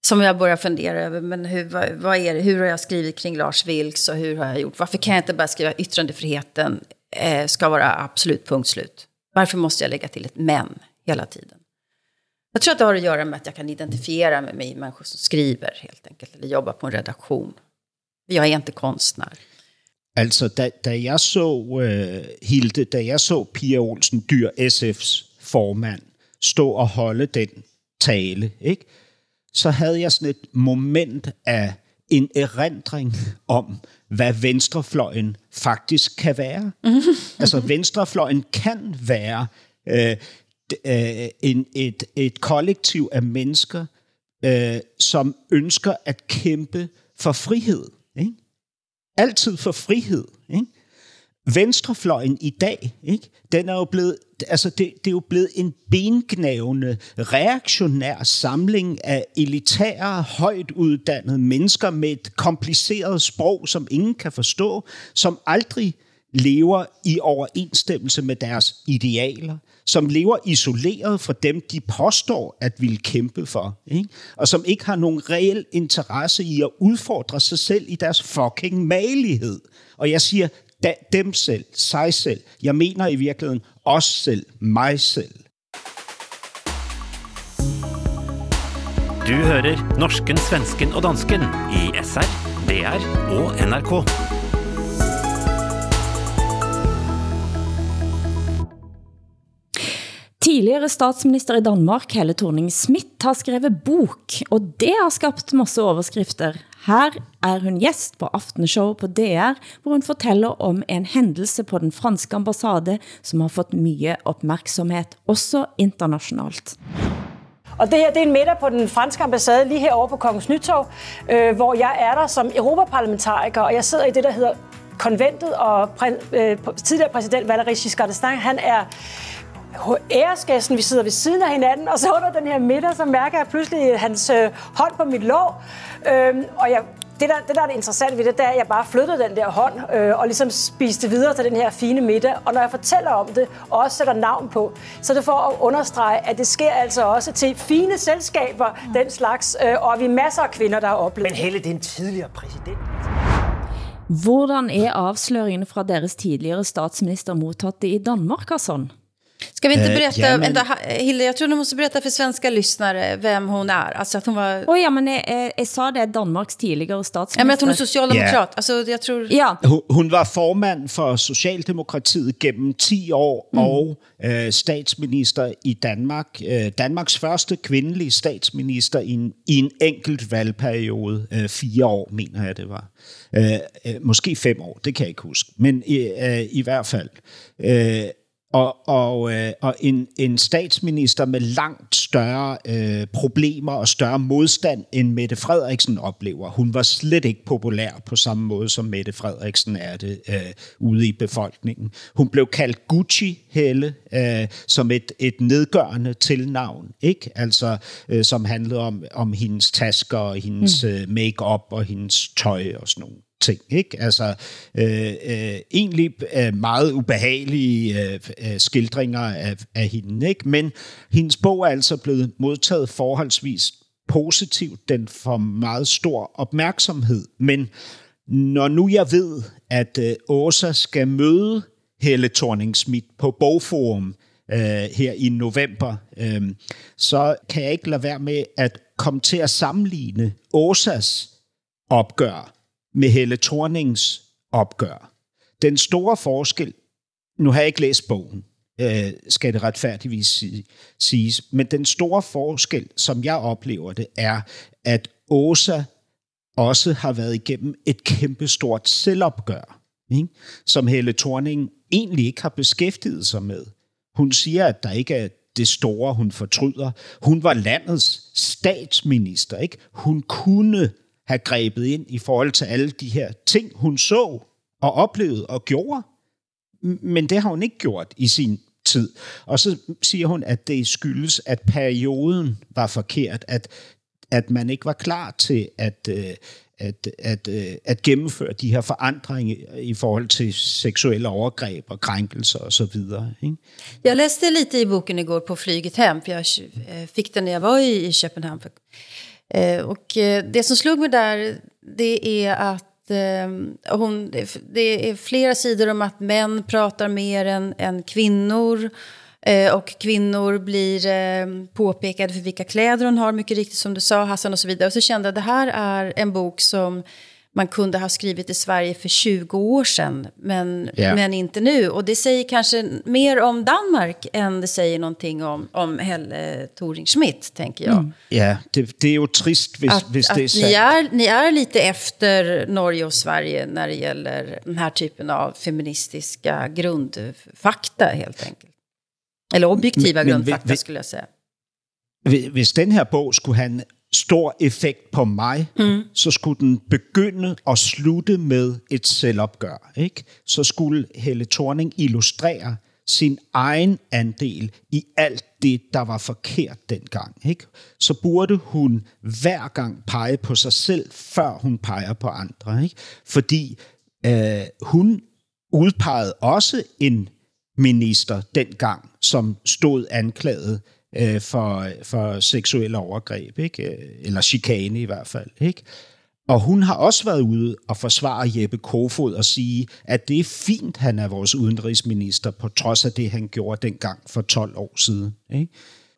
som jag börjar fundera över, men hur, vad, vad är det, hur har jag skrivit kring Lars Vilks och hur har jag gjort? Varför kan jag inte bara skriva yttrandefriheten eh, ska vara absolut punkt slut? Varför måste jag lägga till ett men hela tiden? Jag tror att det har att göra med att jag kan identifiera mig med människor som skriver helt enkelt, eller jobbar på en redaktion. Jag är inte konstnär. Altså, da, da jeg så, øh, Hilde, da jeg så Pia Olsen Dyr, SF's formand, stå og holde den tale, ikke? så havde jeg sådan et moment af en erindring om, hvad venstrefløjen faktisk kan være. <laughs> altså, venstrefløjen kan være øh, øh, en, et, et kollektiv af mennesker, øh, som ønsker at kæmpe for frihed. Ikke? Altid for frihed. Ikke? Venstrefløjen i dag, ikke? den er jo blevet, altså det, det er jo blevet en bengnavende, reaktionær samling af elitære, højt uddannede mennesker med et kompliceret sprog, som ingen kan forstå, som aldrig lever i overensstemmelse med deres idealer, som lever isoleret fra dem, de påstår at ville kæmpe for, ikke? og som ikke har nogen reel interesse i at udfordre sig selv i deres fucking malighed. Og jeg siger da, dem selv, sig selv. Jeg mener i virkeligheden os selv, mig selv. Du hører norsken, svensken og dansken i SR, DR og NRK. Tidligere statsminister i Danmark, Helle thorning Schmidt, har skrevet bok, og det har skabt masse overskrifter. Her er hun gæst på Aftenshow på DR, hvor hun fortæller om en hændelse på den franske ambassade, som har fået mye opmærksomhed, også internationalt. Og det her det er en middag på den franske ambassade lige herovre på Kongens Nytorv, øh, hvor jeg er der som europaparlamentariker, og jeg sidder i det, der hedder konventet, og præ- øh, tidligere præsident Valéry Giscard d'Estaing, han er æresgæsten, vi sidder ved siden af hinanden, og så under den her middag, så mærker jeg pludselig hans øh, hånd på mit lår, øhm, og jeg, det, der, det, der er det interessante ved det, det er, at jeg bare flyttede den der hånd, øh, og ligesom spiste videre til den her fine middag, og når jeg fortæller om det, og også sætter navn på, så er det for at understrege, at det sker altså også til fine selskaber, mm. den slags, øh, og vi er masser af kvinder, der har oplevet Men Helle, det er en tidligere præsident. Hvordan er afsløringene fra deres tidligere statsminister modtaget i Danmark, Hassan? Ska vi inte Eh, berätta, ja, men- vänta, Hilde, jag tror du måste berätta för svenska lyssnare vem hon är. Alltså att hon var... Åh ja, men jeg, jeg, jeg sa det, Danmarks tidligere statsminister. Ja, men att hon är socialdemokrat. Ja. Alltså, jag tror... Ja, Hun, hun var formand for Socialdemokratiet gennem 10 år mm. og øh, statsminister i Danmark. Øh, Danmarks første kvindelige statsminister i en, i en enkelt valgperiode. Øh, fire år, mener jeg det var. Øh, måske fem år, det kan jeg ikke huske. Men i, i hvert fald. Og, og, øh, og en, en statsminister med langt større øh, problemer og større modstand, end Mette Frederiksen oplever. Hun var slet ikke populær på samme måde, som Mette Frederiksen er det øh, ude i befolkningen. Hun blev kaldt Gucci-helle, øh, som et, et nedgørende tilnavn, ikke? Altså, øh, som handlede om, om hendes tasker og hendes mm. øh, make-up og hendes tøj og sådan nogle ting. Ikke? Altså øh, øh, egentlig øh, meget ubehagelige øh, øh, skildringer af, af hende. Ikke? Men hendes bog er altså blevet modtaget forholdsvis positivt. Den får meget stor opmærksomhed. Men når nu jeg ved, at øh, Åsa skal møde Helle thorning på Bogforum øh, her i november, øh, så kan jeg ikke lade være med at komme til at sammenligne Åsas opgør med Helle Thornings opgør. Den store forskel, nu har jeg ikke læst bogen, øh, skal det retfærdigvis siges, men den store forskel, som jeg oplever det, er, at Åsa også har været igennem et kæmpestort selvopgør, ikke? som Helle Thorning egentlig ikke har beskæftiget sig med. Hun siger, at der ikke er det store, hun fortryder. Hun var landets statsminister. Ikke? Hun kunne have grebet ind i forhold til alle de her ting, hun så og oplevede og gjorde. Men det har hun ikke gjort i sin tid. Og så siger hun, at det skyldes, at perioden var forkert, at, at man ikke var klar til at, øh, at, at, øh, at gennemføre de her forandringer i forhold til seksuelle overgreb og krænkelser osv. Ikke? jeg læste lite i boken igår på flyget hem, for jeg øh, fik den när var i, i for Eh, Och eh, det som slog mig där, det är att eh, hon, det är flera sidor om att män pratar mer än, än kvinnor. Eh, Och kvinnor blir eh, påpekade för vilka kläder hon har, mycket riktigt som du sa Hassan och så vidare. Och så kände jag att det här är en bok som man kunde ha skrivit i Sverige för 20 år sedan, men, Ja. men inte nu. Och det säger kanske mer om Danmark än det säger någonting om, om Helle Thorning-Schmidt, tänker jag. Ja, det, det er jo trist, hvis, Att, hvis det er sandt. ni, är, ni är lite efter Norge och Sverige när det gäller den här typen av feministiska grundfakta, helt enkelt. Eller objektiva Men- men grundfakta, vi- skulle jag säga. Hvis- den her bog skulle have en stor effekt på mig, mm. så skulle den begynde og slutte med et selvopgør. Ikke? Så skulle Helle Thorning illustrere sin egen andel i alt det, der var forkert dengang. Ikke? Så burde hun hver gang pege på sig selv, før hun peger på andre. Ikke? Fordi øh, hun udpegede også en minister dengang, som stod anklaget øh, for, for seksuelle overgreb, ikke? Øh, eller chikane i hvert fald. Ikke? Og hun har også været ude og forsvare Jeppe Kofod og sige, at det er fint, han er vores udenrigsminister, på trods af det, han gjorde dengang for 12 år siden. Ikke?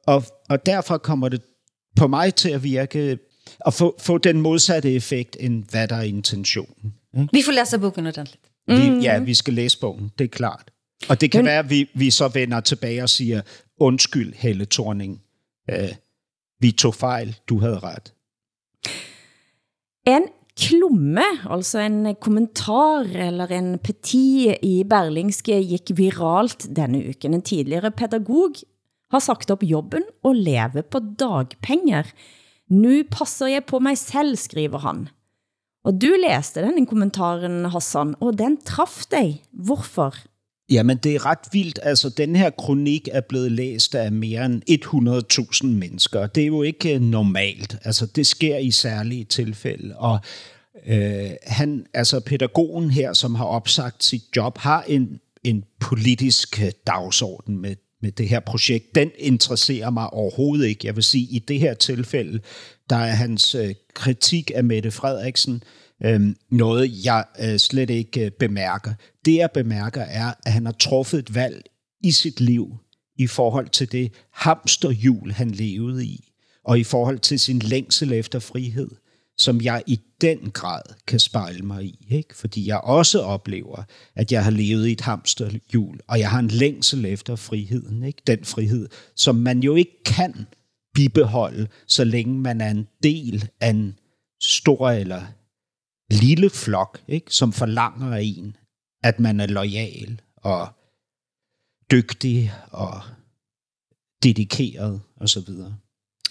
Og, og derfor kommer det på mig til at virke at få, få den modsatte effekt, end hvad der er intentionen. Ikke? Vi får läsa boken ordentligt. Vi, ja, vi skal læse bogen, det er klart. Og det kan være, at vi, vi så vender tilbage og siger, undskyld, Helle Thorning. Øh, vi tog fejl, du havde ret. En klomme, altså en kommentar eller en peti i Berlingske gik viralt denne uken. En tidligere pædagog har sagt op jobben og lever på dagpenger. Nu passer jeg på mig selv, skriver han. Og du læste den kommentaren, Hassan, og den traf dig. Hvorfor? Jamen, det er ret vildt. Altså, den her kronik er blevet læst af mere end 100.000 mennesker. Det er jo ikke øh, normalt. Altså, det sker i særlige tilfælde. Og øh, han, altså pædagogen her, som har opsagt sit job, har en, en politisk øh, dagsorden med, med det her projekt. Den interesserer mig overhovedet ikke. Jeg vil sige, i det her tilfælde, der er hans øh, kritik af Mette Frederiksen øh, Øhm, noget, jeg øh, slet ikke øh, bemærker. Det, jeg bemærker, er, at han har truffet et valg i sit liv i forhold til det hamsterhjul, han levede i, og i forhold til sin længsel efter frihed, som jeg i den grad kan spejle mig i. Ikke? Fordi jeg også oplever, at jeg har levet i et hamsterhjul, og jeg har en længsel efter friheden. Ikke? Den frihed, som man jo ikke kan bibeholde, så længe man er en del af en stor eller lille flok, ikke? som forlanger af en, at man er lojal og dygtig og dedikeret osv.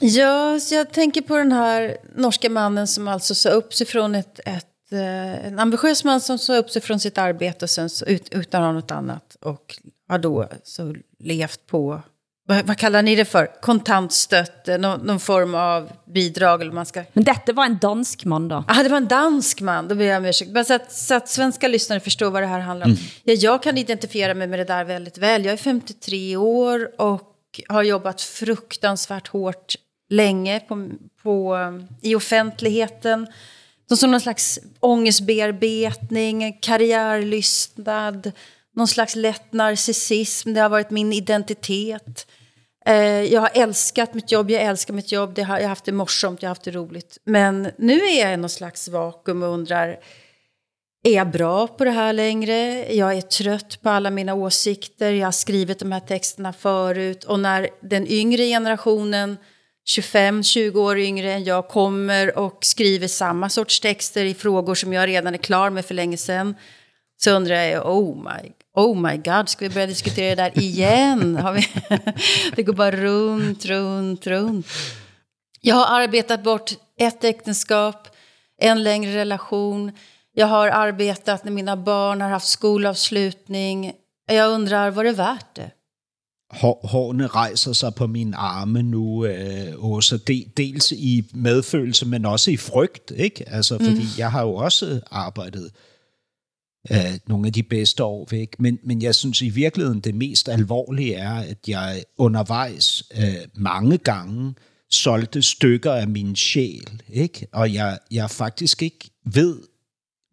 Ja, så jag tänker på den här norska mannen som alltså sa upp sig från ett, ett eh, en ambitiös man som sa upp sig från sitt arbete och sen så ut, utan något annat. Och har då så levt på, vad, vad kallar ni det för? Kontantstötte, eh, någon, någon form av bidrag eller man ska... Men detta var en dansk man då? Ja, det var en dansk man. Då ber jag om ursäkt. Bara så att, så att svenska lyssnare förstår vad det här handlar om. Mm. Ja, jag kan identifiera mig med det där väldigt väl. Jag är 53 år och har jobbat fruktansvärt hårt länge på, på, i offentligheten. Som någon slags ångestbearbetning, karriärlystnad, någon slags lätt narcissism. Det har varit min identitet. Eh, jag har älskat mitt jobb, jag älskar mitt jobb. Det har, jag har haft det morsomt, jag har haft det roligt. Men nu är jag i någon slags vakuum och undrar, är jag bra på det här längre? Jag är trött på alla mina åsikter. Jag har skrivit de här texterna förut. Och när den yngre generationen 25-20 år yngre än jag kommer och skriver samma sorts texter i frågor som jag redan är klar med för länge sedan. Så undrar jag, oh my, oh my god, ska vi börja diskutera det där igen? Har vi det går bara runt, runt, runt. Jag har arbetat bort ett äktenskap, en längre relation. Jag har arbetat när mina barn har haft skolavslutning. Jag undrar, var det värt det? hårene rejser sig på min arme nu, øh, Åsa. De, dels i medfølelse, men også i frygt, ikke? Altså, fordi mm. jeg har jo også arbejdet øh, nogle af de bedste år væk. Men, men jeg synes i virkeligheden, det mest alvorlige er, at jeg undervejs øh, mange gange solgte stykker af min sjæl, ikke? Og jeg, jeg faktisk ikke ved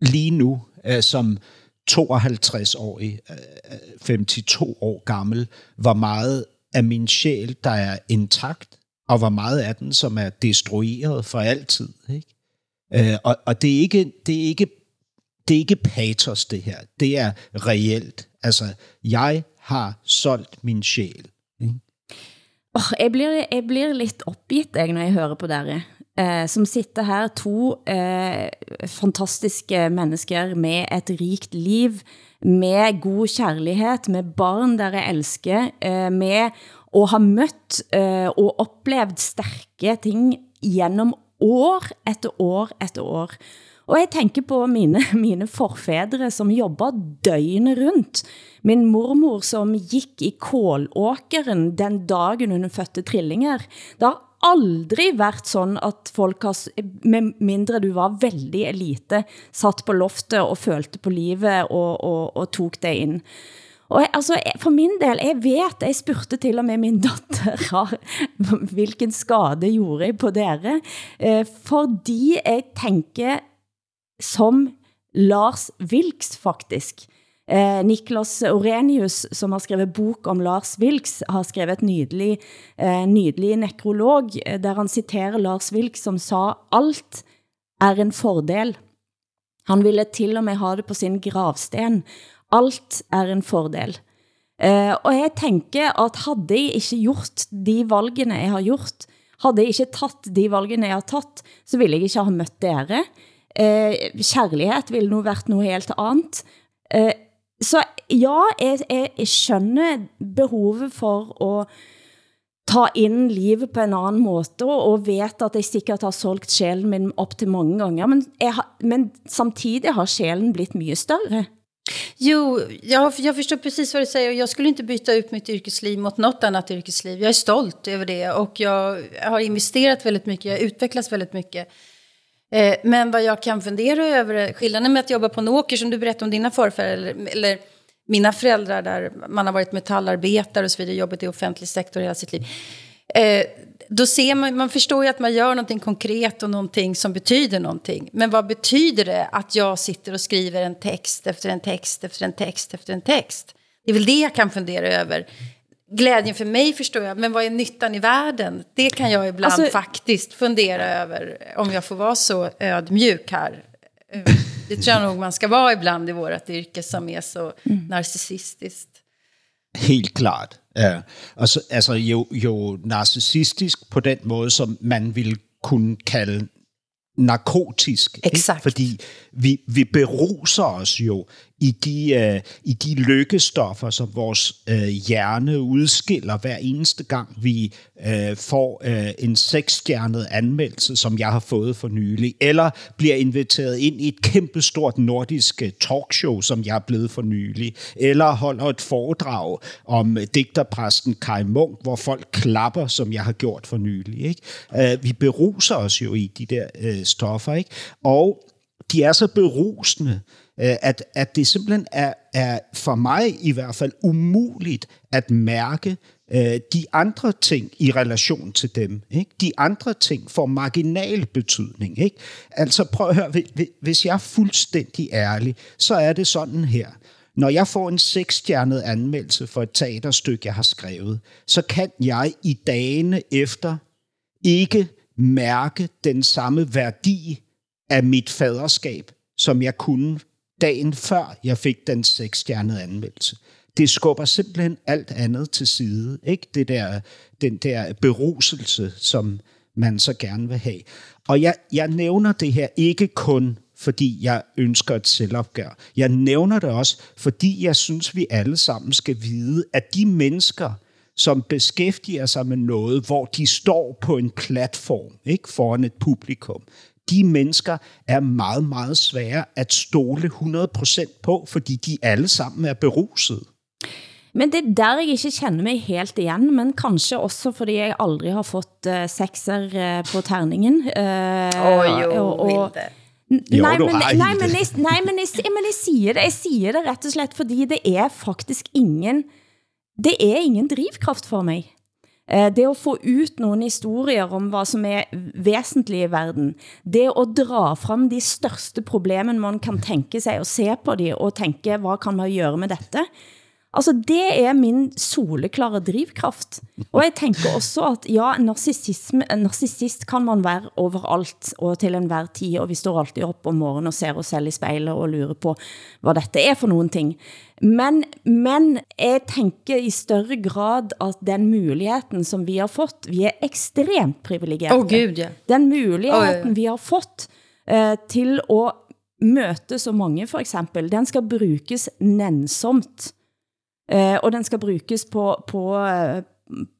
lige nu, øh, som 52-årig, 52 øh, år gammel, hvor meget af min sjæl, der er intakt, og hvor meget af den, som er destrueret for altid. Ikke? Øh, og, og det er ikke, det er ikke det er ikke patos, det her. Det er reelt. Altså, jeg har solgt min sjæl. Mm. Ikke? Oh, jeg, bliver, jeg bliver lidt opgivet, jeg, når jeg hører på dere eh, som sitter her, to eh, fantastiske mennesker med et rikt liv, med god kærlighed, med barn der jeg elsker, eh, med at have mødt eh, og oplevet stærke ting gennem år efter år efter år. Og jeg tænker på mine, <laughs> mine forfædre, som jobber døgnet rundt. Min mormor, som gik i kålåkeren den dagen hun fødte trillinger. Der har aldrig været sådan, at folk har, med mindre du var veldig elite, satt på loftet og følte på livet og, og, og tog det ind. Og jeg, altså, for min del, jeg vet, jeg spurgte til og med min <laughs> datter, hvilken skade gjorde jeg på dere, eh, fordi jeg tænker som Lars Vilks faktisk. Eh, Niklas Orenius, som har skrevet bok om Lars Vilks, har skrevet et nydelig, eh, nydelig nekrolog, eh, der han citerer Lars Vilks, som sa, alt er en fordel. Han ville til og med ha det på sin gravsten. Alt er en fordel. Eh, og jeg tænker at havde jeg ikke gjort de valgene jeg har gjort, havde jeg ikke tatt de valgene jeg har tatt, så ville jeg ikke ha mødt dere. Eh, Eh, kærlighed ville nu været noget helt andet. Eh, så ja, jeg, jeg, jeg skønner behovet for at ta ind livet på en anden måde, og vet at jeg sikkert har solgt sjælen min op til mange gange, men, jeg har, men samtidig har sjælen blivit mycket større. Jo, jag, jag förstår precis vad du säger. Jag skulle inte byta ut mitt yrkesliv mot något annat yrkesliv. Jag är stolt över det och jag har investerat väldigt mycket, jag har utvecklats väldigt mycket. Eh, men vad jag kan fundera över, skillnaden med att jobba på en åker som du berättade om dina förfäder, eller, eller mina föräldrar där man har varit metallarbetare och så vidare, jobbat i offentlig sektor hela sitt liv. Eh, då ser man, man förstår ju att man gör någonting konkret och någonting som betyder någonting. Men vad betyder det att jag sitter och skriver en text efter en text efter en text efter en text? Det är väl det jag kan fundera över glädjen för mig förstår jag, men vad är nyttan i världen? Det kan jag ibland Alltså- faktiskt fundera över, om jag får vara så ödmjuk här. Eh, Det tror jag nog man ska vara ibland i vårt yrke som är så narcissistiskt. Helt klart. Ja. Og så, altså jo, jo narcissistisk på den måde, som man ville kunne kalde narkotisk. ikke? Exakt. Fordi vi, vi beruser os jo i de, øh, i de lykkestoffer, som vores øh, hjerne udskiller hver eneste gang, vi øh, får øh, en seksstjernet anmeldelse, som jeg har fået for nylig, eller bliver inviteret ind i et kæmpestort nordisk øh, talkshow, som jeg er blevet for nylig, eller holder et foredrag om øh, digterpræsten Kai Munk, hvor folk klapper, som jeg har gjort for nylig. Ikke? Øh, vi beruser os jo i de der øh, stoffer, ikke? og de er så berusende, øh, Øh, at, at det simpelthen er, er for mig i hvert fald umuligt at mærke øh, de andre ting i relation til dem. Ikke? De andre ting får marginal betydning. Ikke? Altså prøv at høre, hvis- jeg er fuldstændig ærlig, så er det sådan her. Når jeg får en seksstjernet anmeldelse for et teaterstykke, jeg har skrevet, så kan jeg i dagene efter ikke mærke den samme værdi af mit faderskab, som jeg kunne dagen før jeg fik den seksstjernede anmeldelse. Det skubber simpelthen alt andet til side. Ikke det der, den der beruselse, som man så gerne vil have. Og jeg, jeg nævner det her ikke kun fordi jeg ønsker et selvopgør. Jeg nævner det også, fordi jeg synes, vi alle sammen skal vide, at de mennesker, som beskæftiger sig med noget, hvor de står på en platform ikke foran et publikum, de mennesker er meget, meget svære at stole 100% på, fordi de alle sammen er beruset. Men det er der jeg ikke kender mig helt igen, men kanskje også fordi jeg aldrig har fået uh, sekser uh, på terningen. Uh, Åh, jo, Hilde. Jo, nej, men, nej, men, jeg, nej, men, jeg, men jeg siger det, jeg siger det rett og slett, fordi det er faktisk ingen, det er ingen drivkraft for mig. Eh, Det at få ut nogle historier om hvad som er væsentligt i verden, det at dra frem de største problemen man kan tænke sig, og se på de, og tænke, hvad kan man gøre med dette? Altså, det er min soleklare drivkraft. Og jeg tænker også, at ja, narcissisme, narcissist kan man være overalt og til enhver tid, og vi står alltid op om morgenen og ser os selv i spejlet og lurer på, hvad dette er for nogle ting. Men, men jeg tænker i større grad, at den muligheden, som vi har fået, vi er ekstremt privilegerte. Åh, Gud, ja. Den muligheden, Åh, ja, ja. vi har fået eh, til at møte så mange, for eksempel, den skal brukes nænsomt. Eh, og den skal brukes på, på, eh,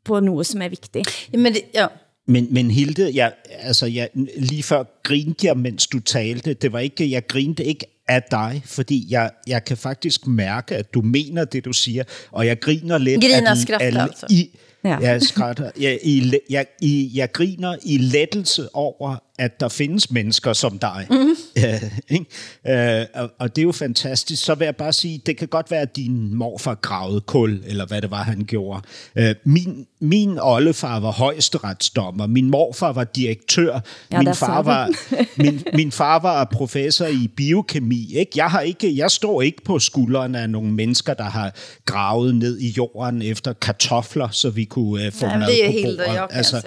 på noget, som er vigtigt. Men det, ja. Men, men Hilde, jeg, altså jeg, lige før grinte jeg, mens du talte. Det var ikke, jeg grinte ikke af dig, fordi jeg, jeg kan faktisk mærke, at du mener det, du siger, og jeg griner lidt. Griner at- og skratter, at- altså. I, Ja. Jeg skratter. Jeg, i, jeg, i, jeg griner i lettelse over, at der findes mennesker som dig. Mm. Øh, ikke? Øh, og, og det er jo fantastisk. Så vil jeg bare sige, det kan godt være, at din morfar gravede kul, eller hvad det var, han gjorde. Øh, min, min oldefar var højesteretsdommer. Min morfar var direktør. Ja, min, far var, <laughs> min, min far var professor i biokemi. Ikke? Jeg, har ikke, jeg står ikke på skuldrene af nogle mennesker, der har gravet ned i jorden efter kartofler, så vi kunne uh, få men mad det er på og bordet. kan altså,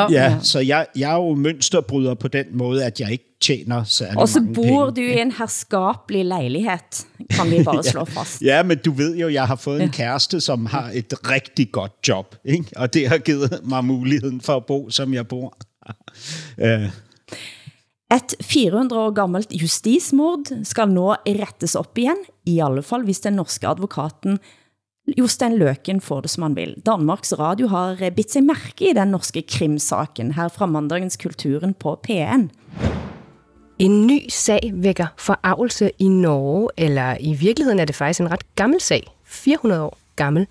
Ja, Ja. ja, så jeg, jeg er jo mønsterbryder på den måde, at jeg ikke tjener særlig Og så mange bor penge. du i en herskapelig lejlighed, kan vi bare slå fast. Ja, men du ved jo, jeg har fået en kæreste, som har et rigtig godt job, ikke? og det har givet mig muligheden for at bo, som jeg bor. <laughs> Øh, Et 400 år gammelt justismord skal nå rettes op igen, i alle fall hvis den norske advokaten Jostein Løken får det som han vil. Danmarks Radio har bidt sig mærke i den norske krimsaken her fra mandagens Kulturen på P1. En ny sag vækker forarvelse i Norge, eller i virkeligheden er det faktisk en ret gammel sag. 400 år gammel.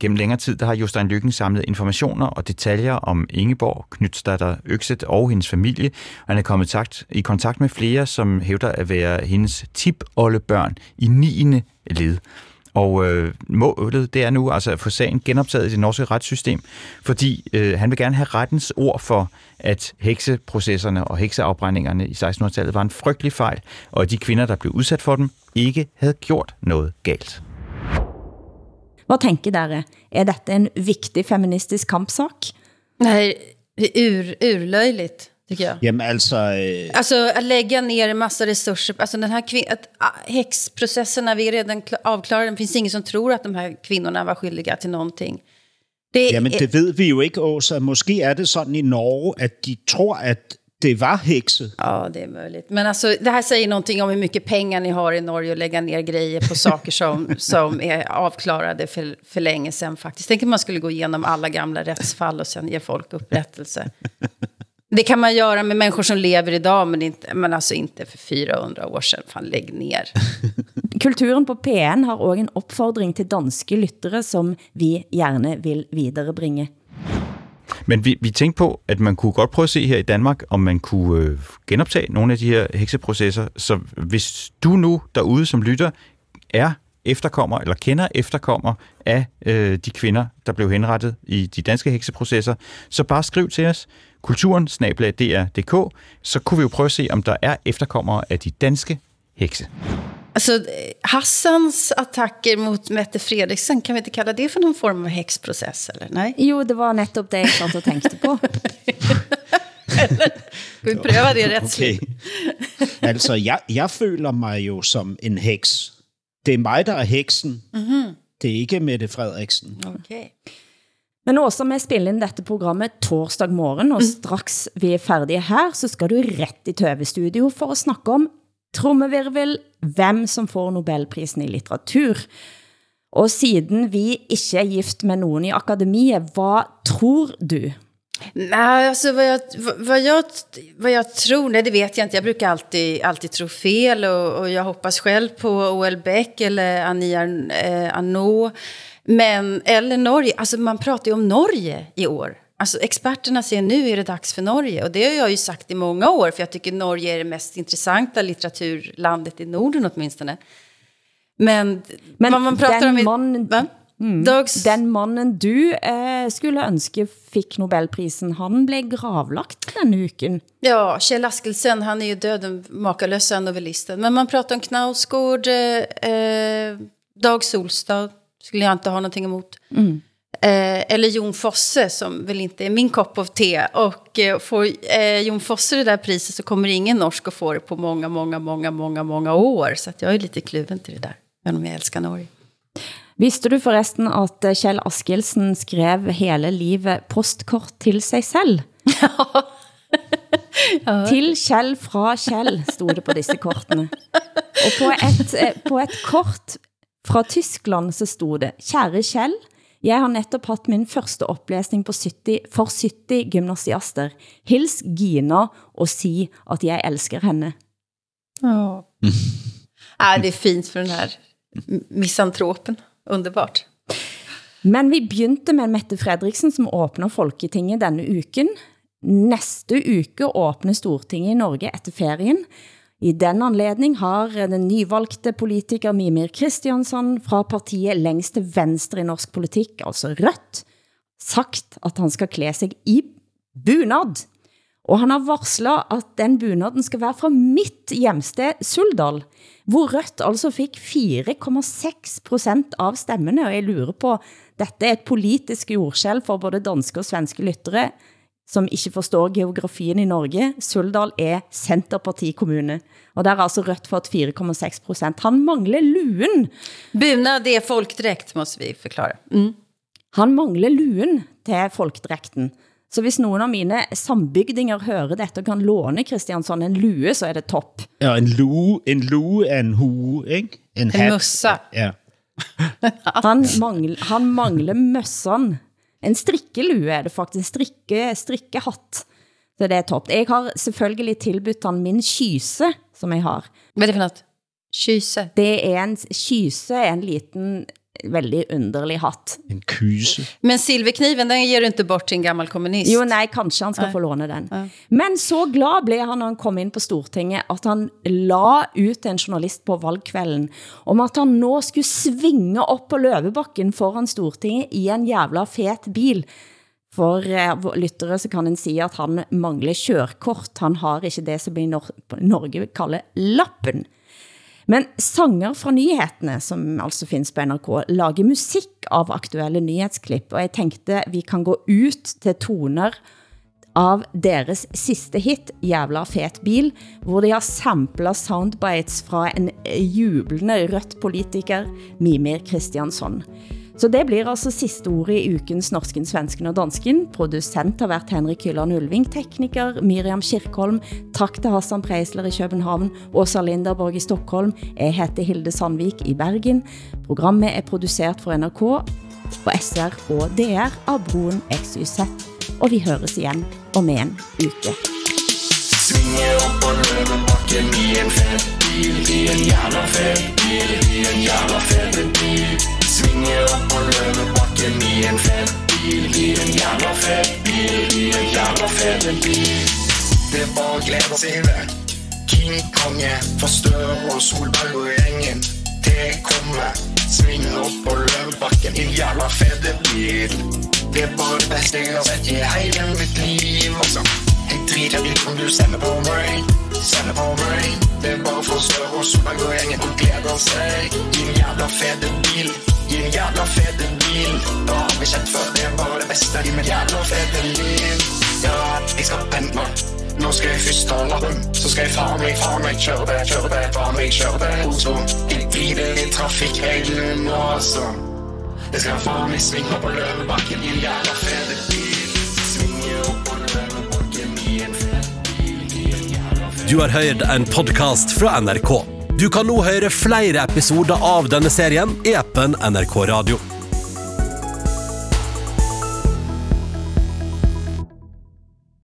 Gennem længere tid der har Jostein Lykken samlet informationer og detaljer om Ingeborg, Knytsdatter Økset og hendes familie. Og han er kommet takt, i kontakt med flere, som hævder at være hendes tip børn i 9. led. Og øh, målet det er nu altså at få sagen genoptaget i det norske retssystem, fordi øh, han vil gerne have rettens ord for, at hekseprocesserne og hekseafbrændingerne i 1600-tallet var en frygtelig fejl, og at de kvinder, der blev udsat for dem, ikke havde gjort noget galt. Hvad tænker dere? Er dette en vigtig feministisk kampsak? Nej, det är ur, urlöjligt, tycker jag. Jamen altså, øh, Alltså att lägga ner en massa resurser, alltså den här kvin- att, ah, häxprocesserna, vi är redan kla- avklarade, det finns ingen som tror att de här kvinnorna var skyldiga till någonting. Det, jamen det ved vi jo ikke, Åsa. Måske er det sådan i Norge, at de tror, at det var hekse. Ja, det är möjligt. Men alltså, det här säger någonting om hur mycket pengar ni har i Norge att lägga ner grejer på saker som, <laughs> som är avklarade för, för länge sedan faktiskt. Tänk om man skulle gå igenom alla gamla rättsfall och sen ge folk upprättelse. Det kan man göra med människor som lever idag, men, inte, men alltså inte för 400 år sedan. Fan, lägg ner. <laughs> Kulturen på P1 har også en opfordring til danske lyttere, som vi gerne vil viderebringe. Men vi, vi tænkte på, at man kunne godt prøve at se her i Danmark, om man kunne øh, genoptage nogle af de her hekseprocesser. Så hvis du nu derude som lytter er efterkommer eller kender efterkommer af øh, de kvinder, der blev henrettet i de danske hekseprocesser, så bare skriv til os kulturen dr.dk, så kunne vi jo prøve at se, om der er efterkommere af de danske hekse. Alltså, Hassans attacker mot Mette Fredriksen, kan vi inte kalla det för någon form av häxprocess? Eller? Nej? Jo, det var netop det, jeg satt tænkte på. <laughs> Vi prøver det retsligt. Okay. altså, jeg, jeg føler mig jo som en heks. Det er mig, der er heksen. Mhm. Det er ikke Mette Frederiksen. Okay. Men også med spille ind dette programmet torsdag morgen, og straks vi er færdige her, så skal du rett i tv-studio for at snakke om trommevirvel, hvem som får Nobelprisen i litteratur. Og siden vi ikke er gift med nogen i akademiet, hvad tror du? Nej, alltså vad jag, vad- jag, vad jag tror, nej det vet jag inte. Jag brukar alltid, alltid tro fel och, och jag hoppas själv på O.L. Beck eller Annie eh, Arnaud. Men, eller Norge, alltså man pratar ju om Norge i år. Alltså experterna säger nu är det dags för Norge och det har jag ju sagt i många år för jag tycker Norge är det mest intressanta litteraturlandet i Norden åtminstone. Men, Men vad man pratar den om... i- mannen, Va? mm, Dags- den mannen du eh, skulle ønske fik Nobelprisen, han blev gravlagt denne uken. Ja, Kjell Askelsen, han är ju död, den makalösa novellisten. Men man pratar om Knausgård, eh, eh, Dag Solstad, skulle jag inte ha någonting emot. Mm. Eh, eller Jon Fosse, som väl inte är min kopp av te. Och eh, får eh, Jon Fosse det där priset så kommer ingen norsk att få det på många, många, många, många, många år. Så att jag är lite kluven till det där, även om jag älskar Norge. Visste du forresten at eh, Kjell Askildsen skrev hele livet postkort til sig selv? <laughs> Til Kjell fra Kjell stod det på disse kortene. Og på et, eh, på et kort fra Tyskland så stod det, Kære Kjell, jeg har netop haft min første oplæsning på 70, for 70 gymnasiaster. Hils Gina og sig at jeg elsker henne. Ja. Ah, det är fint för den här misantropen. Underbart. Men vi begyndte med Mette Fredriksen, som åbner Folketinget denne uken. Næste uke åbner Stortinget i Norge efter ferien. I den anledning har den nyvalgte politiker Mimir Kristiansson fra partiet længst til venstre i norsk politik, altså Rødt, sagt, at han skal klæde sig i bunad. Og han har varslet, at den bunaden skal være fra mitt hjemsted Suldal, hvor Rødt altså fik 4,6 procent av stemmene, og jeg lurer på, dette er et politisk jordskæld for både danske og svenske lyttere, som ikke forstår geografien i Norge. Suldal er Centerpartikommune, og der har altså Rødt fått 4,6 procent. Han mangler luen. Bunad är folkdräkt, måste vi förklara. Mm. Han mangler luen til folkdrægten. Så hvis nogen av mine sambygdinger hører dette og kan låne Kristiansson en lue, så er det topp. Ja, en lue, en lue er en hue, ikke? En, hat. mössa. Ja. Han, mangl, han mangler møssan. En strikkelue er det faktisk, strikke, strikkehatt. Så det er topp. Jeg har selvfølgelig tilbudt han min kyse, som jeg har. Hvad er det for noget? Kyse? Det er en, kyse en liten, veldig underlig hatt. En kyse. Men silverkniven, den ger du inte bort till en gammal kommunist. Jo, nej, kanskje han skal Nej. få låne den. Men så glad blev han, når han kom ind på Stortinget, at han la ut en journalist på valgkvällen om at han nå skulle svinge op på løvebakken foran Stortinget i en jævla fet bil. For eh, lyttere så kan en sige, at han mangler kørkort. Han har ikke det, som i Nor Norge kalder lappen. Men sanger fra nyhetene, som altså findes på NRK, lager musik av aktuelle nyhetsklipp, og jeg tænkte, vi kan gå ut til toner av deres sidste hit, Jævla fet bil, hvor de har samplet soundbites fra en jublende rødt politiker, Mimir Kristiansson. Så det blir altså sidste ord i ukens Norsken, Svensken og Dansken. Producent har været Henrik Hylland Ulving, tekniker Miriam Kirkholm, tak til Hassan Preisler i København, Åsa Linderborg i Stockholm, jeg heter Hilde Sandvik i Bergen. Programmet er produceret for NRK på SR og DR av Broen XYZ, og vi høres igen om en uke. Svinge op og løbe bakken i en fed bil I en jævla fed bil I en jævla fed bil Svinge op og løbe bakken i en fed bil I en jævla fed bil I en jævla fed bil. Det var bare å glede sig det King Konge Forstør og Solberg og gjengen Det kommer Sving op på lønnebakken i en jævla fed bil. Det var det bedste jeg har set i hele mit liv. Og så Jeg driter litt om du sender på mig. Sender på mig. Det er bare for større og solberg og gjengen Og gleder seg I en jævla fede bil. I jävla jævla fede bil Da har vi sett för Det var det bästa i min jävla fede liv Ja, jeg ska pente nu Nå skal jeg først ta lappen. Så skal jeg faen mig, faen mig, Kjøre det, kjøre det, faen meg, kjøre det. Oslo Jeg driter i trafikk hele nå, altså Det skal faen meg svinge på løvebakken I en jævla fede bil Svinge opp på løvebakken I en fede Du har hørt en podcast fra NRK. Du kan nu høre flere episoder av denne serien i appen NRK Radio.